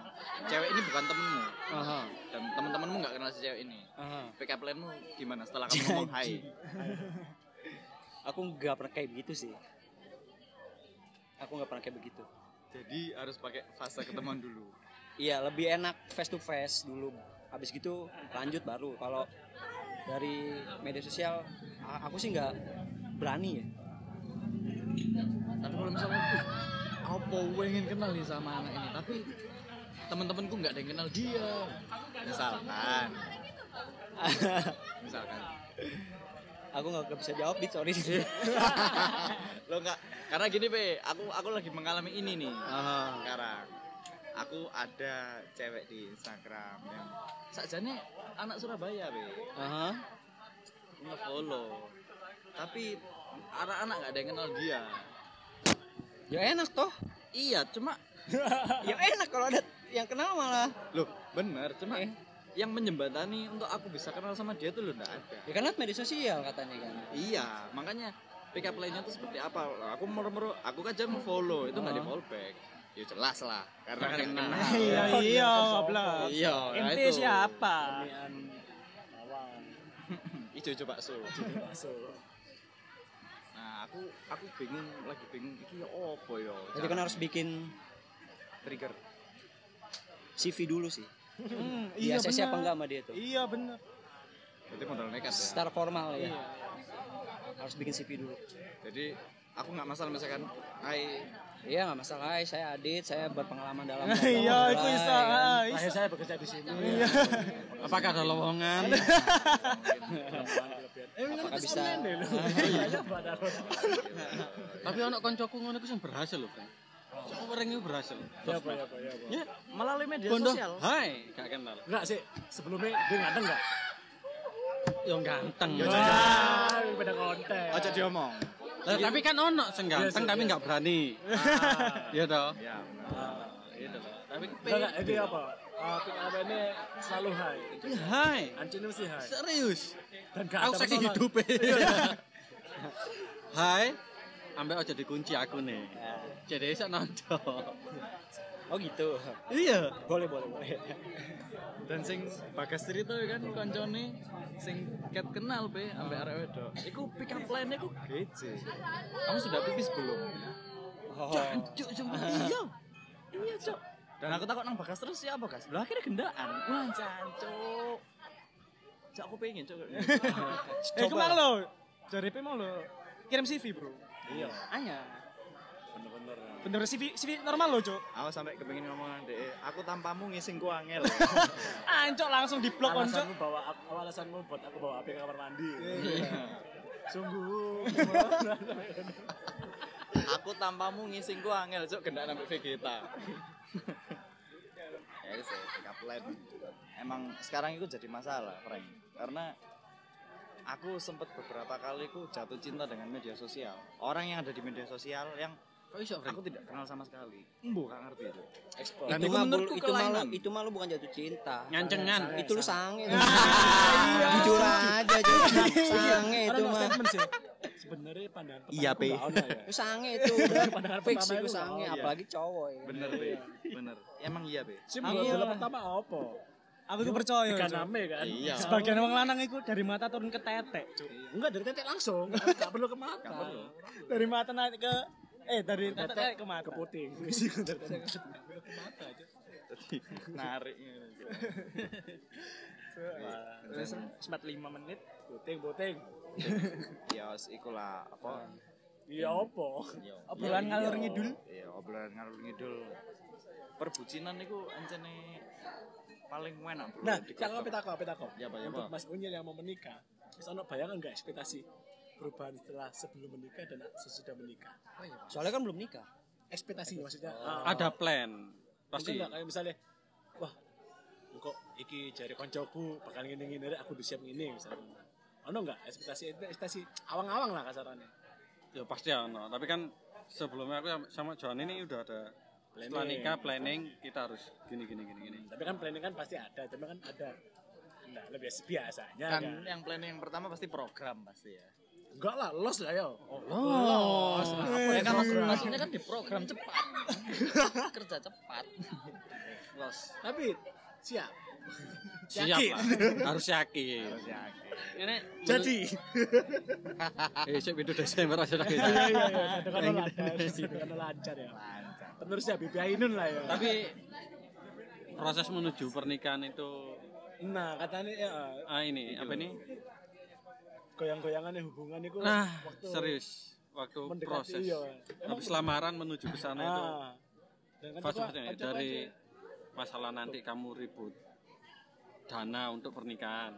cewek ini bukan temenmu aha dan teman-temanmu nggak kenal si cewek ini. aha Pick up line-mu gimana setelah kamu ngomong hai? aku nggak pernah kayak begitu sih aku nggak pernah kayak begitu Jadi harus pakai fase ketemuan dulu. Iya lebih enak face to face dulu. Habis gitu lanjut baru. Kalau dari media sosial aku sih nggak berani ya. Tapi kalau misalnya "Ih, apa pengen kenal nih sama anak ini? Tapi teman-temanku nggak ada yang kenal dia. Misalkan. Misalkan. Aku nggak bisa jawab dit sorry. Lo nggak karena gini pe aku aku lagi mengalami ini nih sekarang aku ada cewek di Instagram yang sajane anak Surabaya pe aha. Ngefollow. Tapi anak-anak nggak ada yang kenal dia. Ya enak toh. Iya cuma ya enak kalau ada yang kenal malah. Loh bener cuma Eh. yang menjembatani untuk aku bisa kenal sama dia tuh lo nggak ada. Ya liat media sosial katanya kan. Iya, makanya pick up line-nya tuh seperti apa? Aku mero-mero, aku kan jangan follow, itu nggak di follow back. Ya jelas lah, karena kan kenal. Iya, iya, goblok. Iya, nah Inti itu. siapa? Awal. Ijo-ijo bakso. Nah, aku aku bingung, lagi bingung iki ya opo ya. jadi kan harus bikin trigger. CV dulu sih Hmm, iya bener. siapa enggak sama dia tuh Iya bener. Berarti modal nekat ya. secara formal ya harus bikin CV dulu Jadi aku nggak masalah misalkan, hai iya nggak masalah Hai, saya Adit saya berpengalaman dalam Iya, itu bisa. ya kan. ah, Saya bekerja di sini. Apakah ada lowongan? apakah bisa Tapi anak koncoku ngono sing berhasil lho, Frank. Sok orang itu berhasil. Ya apa ya apa ya apa. Ya, melalui media bondo. sosial. Hai, gak kenal. Enggak sih, sebelumnya dia ganteng enggak? Yang ganteng. Wah, beda konten. Ojo diomong. Lah, tapi kan ono sing ganteng Iya, tapi iya. nggak berani. Iya toh. Ya, benar. Itu loh. Tapi ini apa? Uh, ini selalu high. Hai. Ancin mesti high. Serius. Dan gak Aku menolak. hidup. Hai. Ambek aja dikunci aku nih. Jadi iso nonton. Oh gitu. Iya. boleh boleh boleh. Dan sing bagas cerita ya kan koncone sing ket kenal be ambek arek wedok. Iku pick up line iku gece kamu sudah pipis belum? Oh. Cuk, sumpah iya. Iya cok. Dan aku takut nang bagas terus ya bagas lah akhirnya gendaan. Wah cancuk cok aku pengen cok. Eh, kemang lo. Dari P mau lo. Kirim CV, Bro. Iya, Hanya. Bener-bener. Bener CV CV normal lo, Cok. aku sampai kepengin ngomong deh aku tanpamu ngising ku angel Ancok langsung di blok konco. Alasanmu bawa apa alasanmu buat aku bawa api ke kamar mandi. Sungguh. aku aku tanpamu ngisingku angel cuk gendak nambah Vegeta. ya itu sih, pick line. Emang sekarang itu jadi masalah, Frank. Karena aku sempat beberapa kali ku jatuh cinta dengan media sosial. Orang yang ada di media sosial yang Kok iso, aku tidak kenal sama sekali. Embo gak ngerti itu. Ekspor. Dan itu itu menurutku itu malu itu malu bukan jatuh cinta. Ngancengan. Itu lu sange. Jujur aja jujur. Sange itu Orang mah. Sebenarnya pandangan pertama Iya, aku Pe. ya. Itu sange itu. Pandangan Fix pertama itu sange ono. apalagi cowok ya. Bener, Be. Bener. Emang iya, Be. Sih dulu pertama apa? Aku itu percaya. Ikan Cuk. ame kan. Iya. Sebagian wong lanang itu dari mata turun ke tetek, Cuk. Enggak dari tetek langsung. Enggak perlu ke mata. Dari mata naik ke eh dari tetek ke mata. ke puting. Dari tetek ke mata aja. Jadi narik gitu. Terus sempat 5 menit. Puting, puting. Ya wis iku lah apa? Iya apa? Ya, Obrolan iya, ngalur iya. ngidul. Iya, obrolan ngalur ngidul. Perbucinan iku ancene paling enak bro. Nah, takut, apa takut? Ya, Pak, ya, Untuk Pak. Mas Unyil yang mau menikah, terus ono bayangan enggak ekspektasi perubahan setelah sebelum menikah dan sesudah menikah? Soalnya kan belum nikah. Ekspektasi maksudnya. Oh. ah, Ada plan. Pasti enggak kayak misalnya wah kok iki jari koncoku bakal ngene-ngene rek, aku disiap ngene misalnya. Ono enggak ekspektasi ekspektasi awang-awang lah kasarannya. Ya pasti ono. Tapi kan sebelumnya aku sama Johan ini udah ada setelah Planning. nikah planning kita harus gini gini gini gini. Tapi kan planning kan pasti ada, cuma kan ada Nah, lebih biasanya Kan kan. yang planning yang pertama pasti program pasti ya. Enggak lah, los lah ya. Oh, los. Ya ya kan maksudnya kan di program cepat. Kerja cepat. Los. Tapi siap. Siap Yakin. lah. Harus yakin. Harus yakin. Ini Jadi, eh sik itu Desember aja kita. iya iya iya, dengan lancar, dengan lancar ya. Lancar. Penerusnya Bibi Ainun lah ya. Tapi proses menuju pernikahan itu Nah, katanya ya ah ini apa ini? Goyang-goyangannya hubungan itu Nah, waktu serius waktu proses iya. Emang habis lamaran menuju ke sana itu ah, dan kan fase kan coba dari aja. masalah nanti kamu ribut dana untuk pernikahan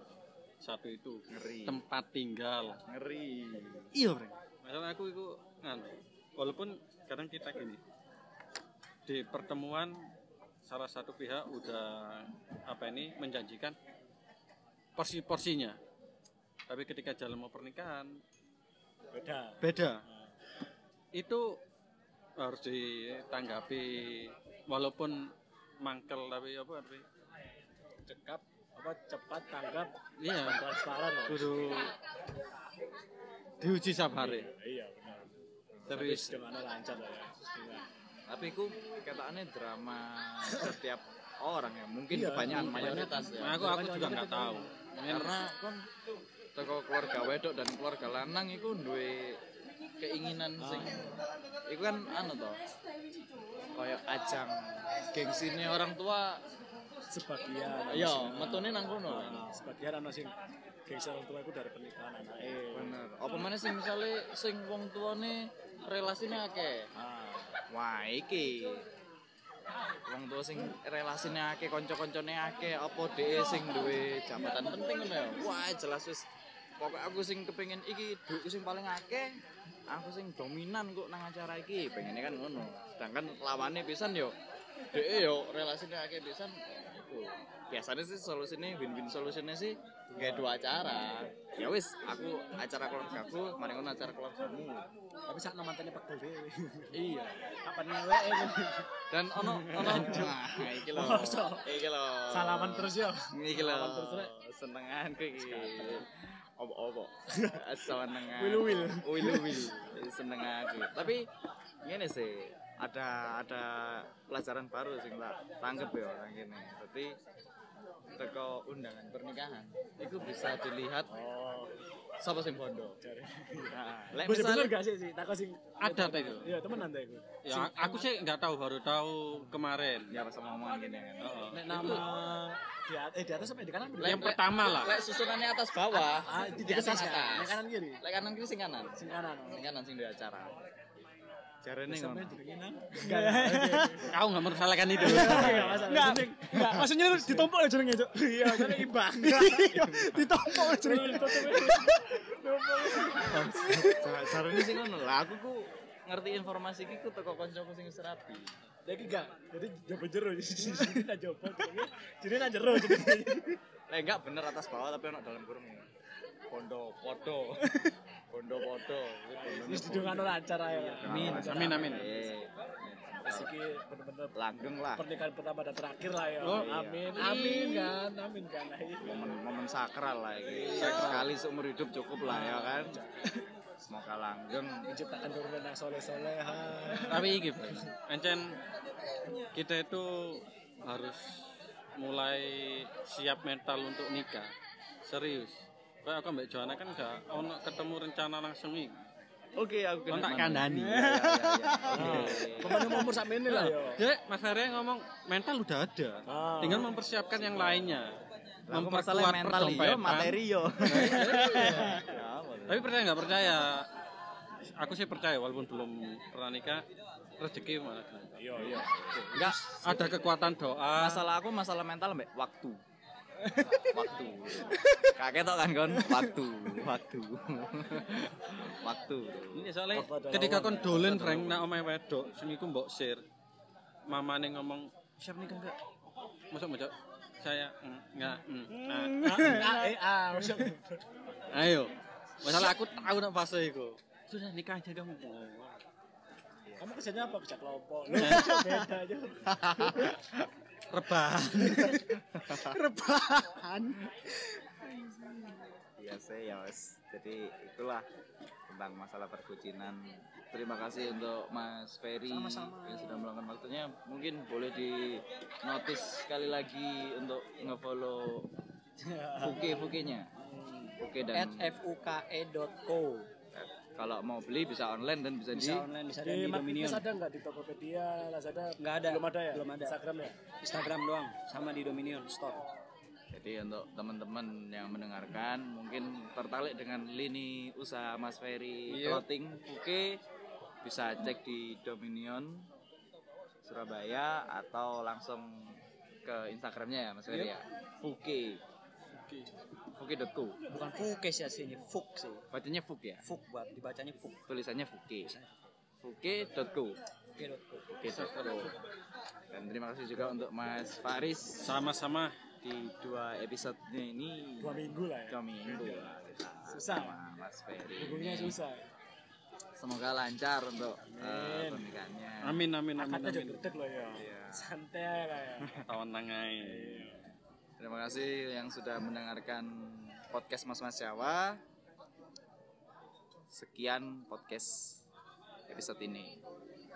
satu itu Ngeri. tempat tinggal Ngeri. iya Bro. masalah aku itu nganu walaupun kadang kita gini di pertemuan salah satu pihak udah apa ini menjanjikan porsi-porsinya tapi ketika jalan mau pernikahan beda. beda itu harus ditanggapi walaupun mangkel tapi apa tapi Cekap apa cepat tanggap iya transparan kudu diuji sabare Iya benar. serius Dengan lancar lah ya. Tapi ku kataannya drama setiap orang ya. Mungkin Iya, kebanyakan iya. mayoritas ya. Nah, aku aku juga nggak tahu Karena kan teko keluarga wedok dan keluarga lanang itu duwe keinginan sing iku kan anu toh kayak ajang gengsine orang tua sebagian. iya metune nang kono. Kan sebagian ana sing gengsi orang tua itu dari pernikahan anake. bener. Apa mana sing misale sing wong tuane relasine akeh? Ah, wah iki. Wong tua sing relasine akeh kanca-kancane akeh apa dhek sing duwe jabatan penting ngono ya wah jelas wis pokok aku sing kepengin iki duitku sing paling akeh aku sing dominan kok nang acara iki. Pengennya kan ngono. Sedangkan lawane pisan yo. Dhek yo relasine akeh pisan. Iku biasanya sih solusinya win-win solusinya sih gak dua acara. Ya wis aku acara keluargaku mari ngono acara keluargamu. Tapi saat mantannya Pak dhewe. iya. Kapan ngewe dan ono ono. Nah iki lho. Masa? iki lho. Salaman terus ya. iki lho. Senengan iki opo opo senengan Wil wil. wil seneng aku tapi ngene sih. Ada ada pelajaran baru sing tak tangkep ya orang gini tapi teko undangan pernikahan itu bisa dilihat Oh, siapa sing bondo cari. nah, lek misalnya gak sih sih? Takut sing ada tuh itu Iya, temenan ta iku. ya aku sih nggak tahu baru tahu kemarin ya pas ngomong gini kan Nek nama di atas, eh di atas sampai di kanan yang pertama lah lek susunannya atas bawah Ah, di, atas sing ya. Kanan kiri. lek kanan kiri sing kanan Sing kanan. sing kanan sing di acara jarene Sampai ngono nang. kau nggak mempersalahkan itu Enggak. Enggak, enggak. Maksudnya ditompok ya jenenge, Cuk. Iya, jadi imbang. Ditompok ya jenenge. jarene sing ngono lah aku ku ngerti informasi iki ku teko kancaku sing wis rapi. Jadi enggak, jadi jopo jero di sini nak jopo. Jadi nak jero jadi. Lah enggak bener atas bawah tapi ono dalam kurung. Pondo podo. Pondo podo. Wis didongano lancar ae. Amin. Amin, amin. Eh, Wis iki bener-bener langgeng lah. pernikahan pertama dan terakhir lah ya. Oh, amin. Amin kan, amin kan. momen momen sakral lah ini. Sekali seumur hidup cukup lah ya kan. Semoga langgeng. Menciptakan turunan yang soleh-soleh. Tapi iki. Encen kita itu harus mulai siap mental untuk nikah. Serius. Kayak aku Mbak Joanna kan gak ono ketemu rencana langsung iki. Oke, aku kena Kontak mana? kandani. Iya, iya, iya. Pemain umur sak ini lah ya. Mas Ferry ngomong mental udah ada. Ah. Tinggal mempersiapkan yang lainnya. Lah, masalah mental yo, materi yo. Tapi percaya nggak percaya? Aku sih percaya walaupun belum pernah nikah rezeki malah. Iya, iya. Enggak, Ada kekuatan doa. masalah aku masalah mental mbak waktu waktu kakek tau kan kon waktu waktu waktu Ini soalnya ketika kon dolen Frank nak omahe wedok, sing iku mbok share. Mamane ngomong, "Siap nikah enggak?" Masuk mbok saya mm, enggak. mm. Ah, eh, ah, masuk. Ayo. Masalah aku tahu nak fase iku. Sudah nikah aja kamu. Kamu kerjanya apa? Kerja kelompok. Beda aja. Rebahan. Rebahan. iya sih ya mas jadi itulah tentang masalah perkucinan terima kasih untuk Mas Ferry yang sudah meluangkan waktunya. Mungkin boleh di notice sekali lagi untuk ngefollow Fuke Fuke-nya. Fuke at dan fuke.co kalau mau beli bisa online dan bisa, bisa di online bisa Di di Dominion ada nggak di Tokopedia, Lazada? Nggak ada. Belum ada ya? Belum ada. Instagram ya? Instagram doang sama di Dominion Store Jadi untuk teman-teman yang mendengarkan mungkin tertarik dengan lini usaha Mas Ferry Iya. Clothing Fuke bisa cek di Dominion Surabaya atau langsung ke Instagramnya ya Mas Ferry ya. Fuke. Fuke.co. bukan fuke sih aslinya fuk sih Bacanya Fuk ya. fuk buat dibacanya fuk Tulisannya Fuke. Fuke.co. fuke.co Fuke.co. Dan terima kasih juga untuk Mas Faris Sama-sama. di dua episode ini Dua minggu lah ya. dua minggu lah Susah. sama Mas Ferry. Hubungnya susah. Semoga lancar untuk uh, Amin. pernikahannya. Amin amin amin Akadnya gede loh ya. Iya. Santai lah ya. Tawan nangai. Terima kasih yang sudah mendengarkan podcast Mas Mas Jawa. Sekian podcast episode ini.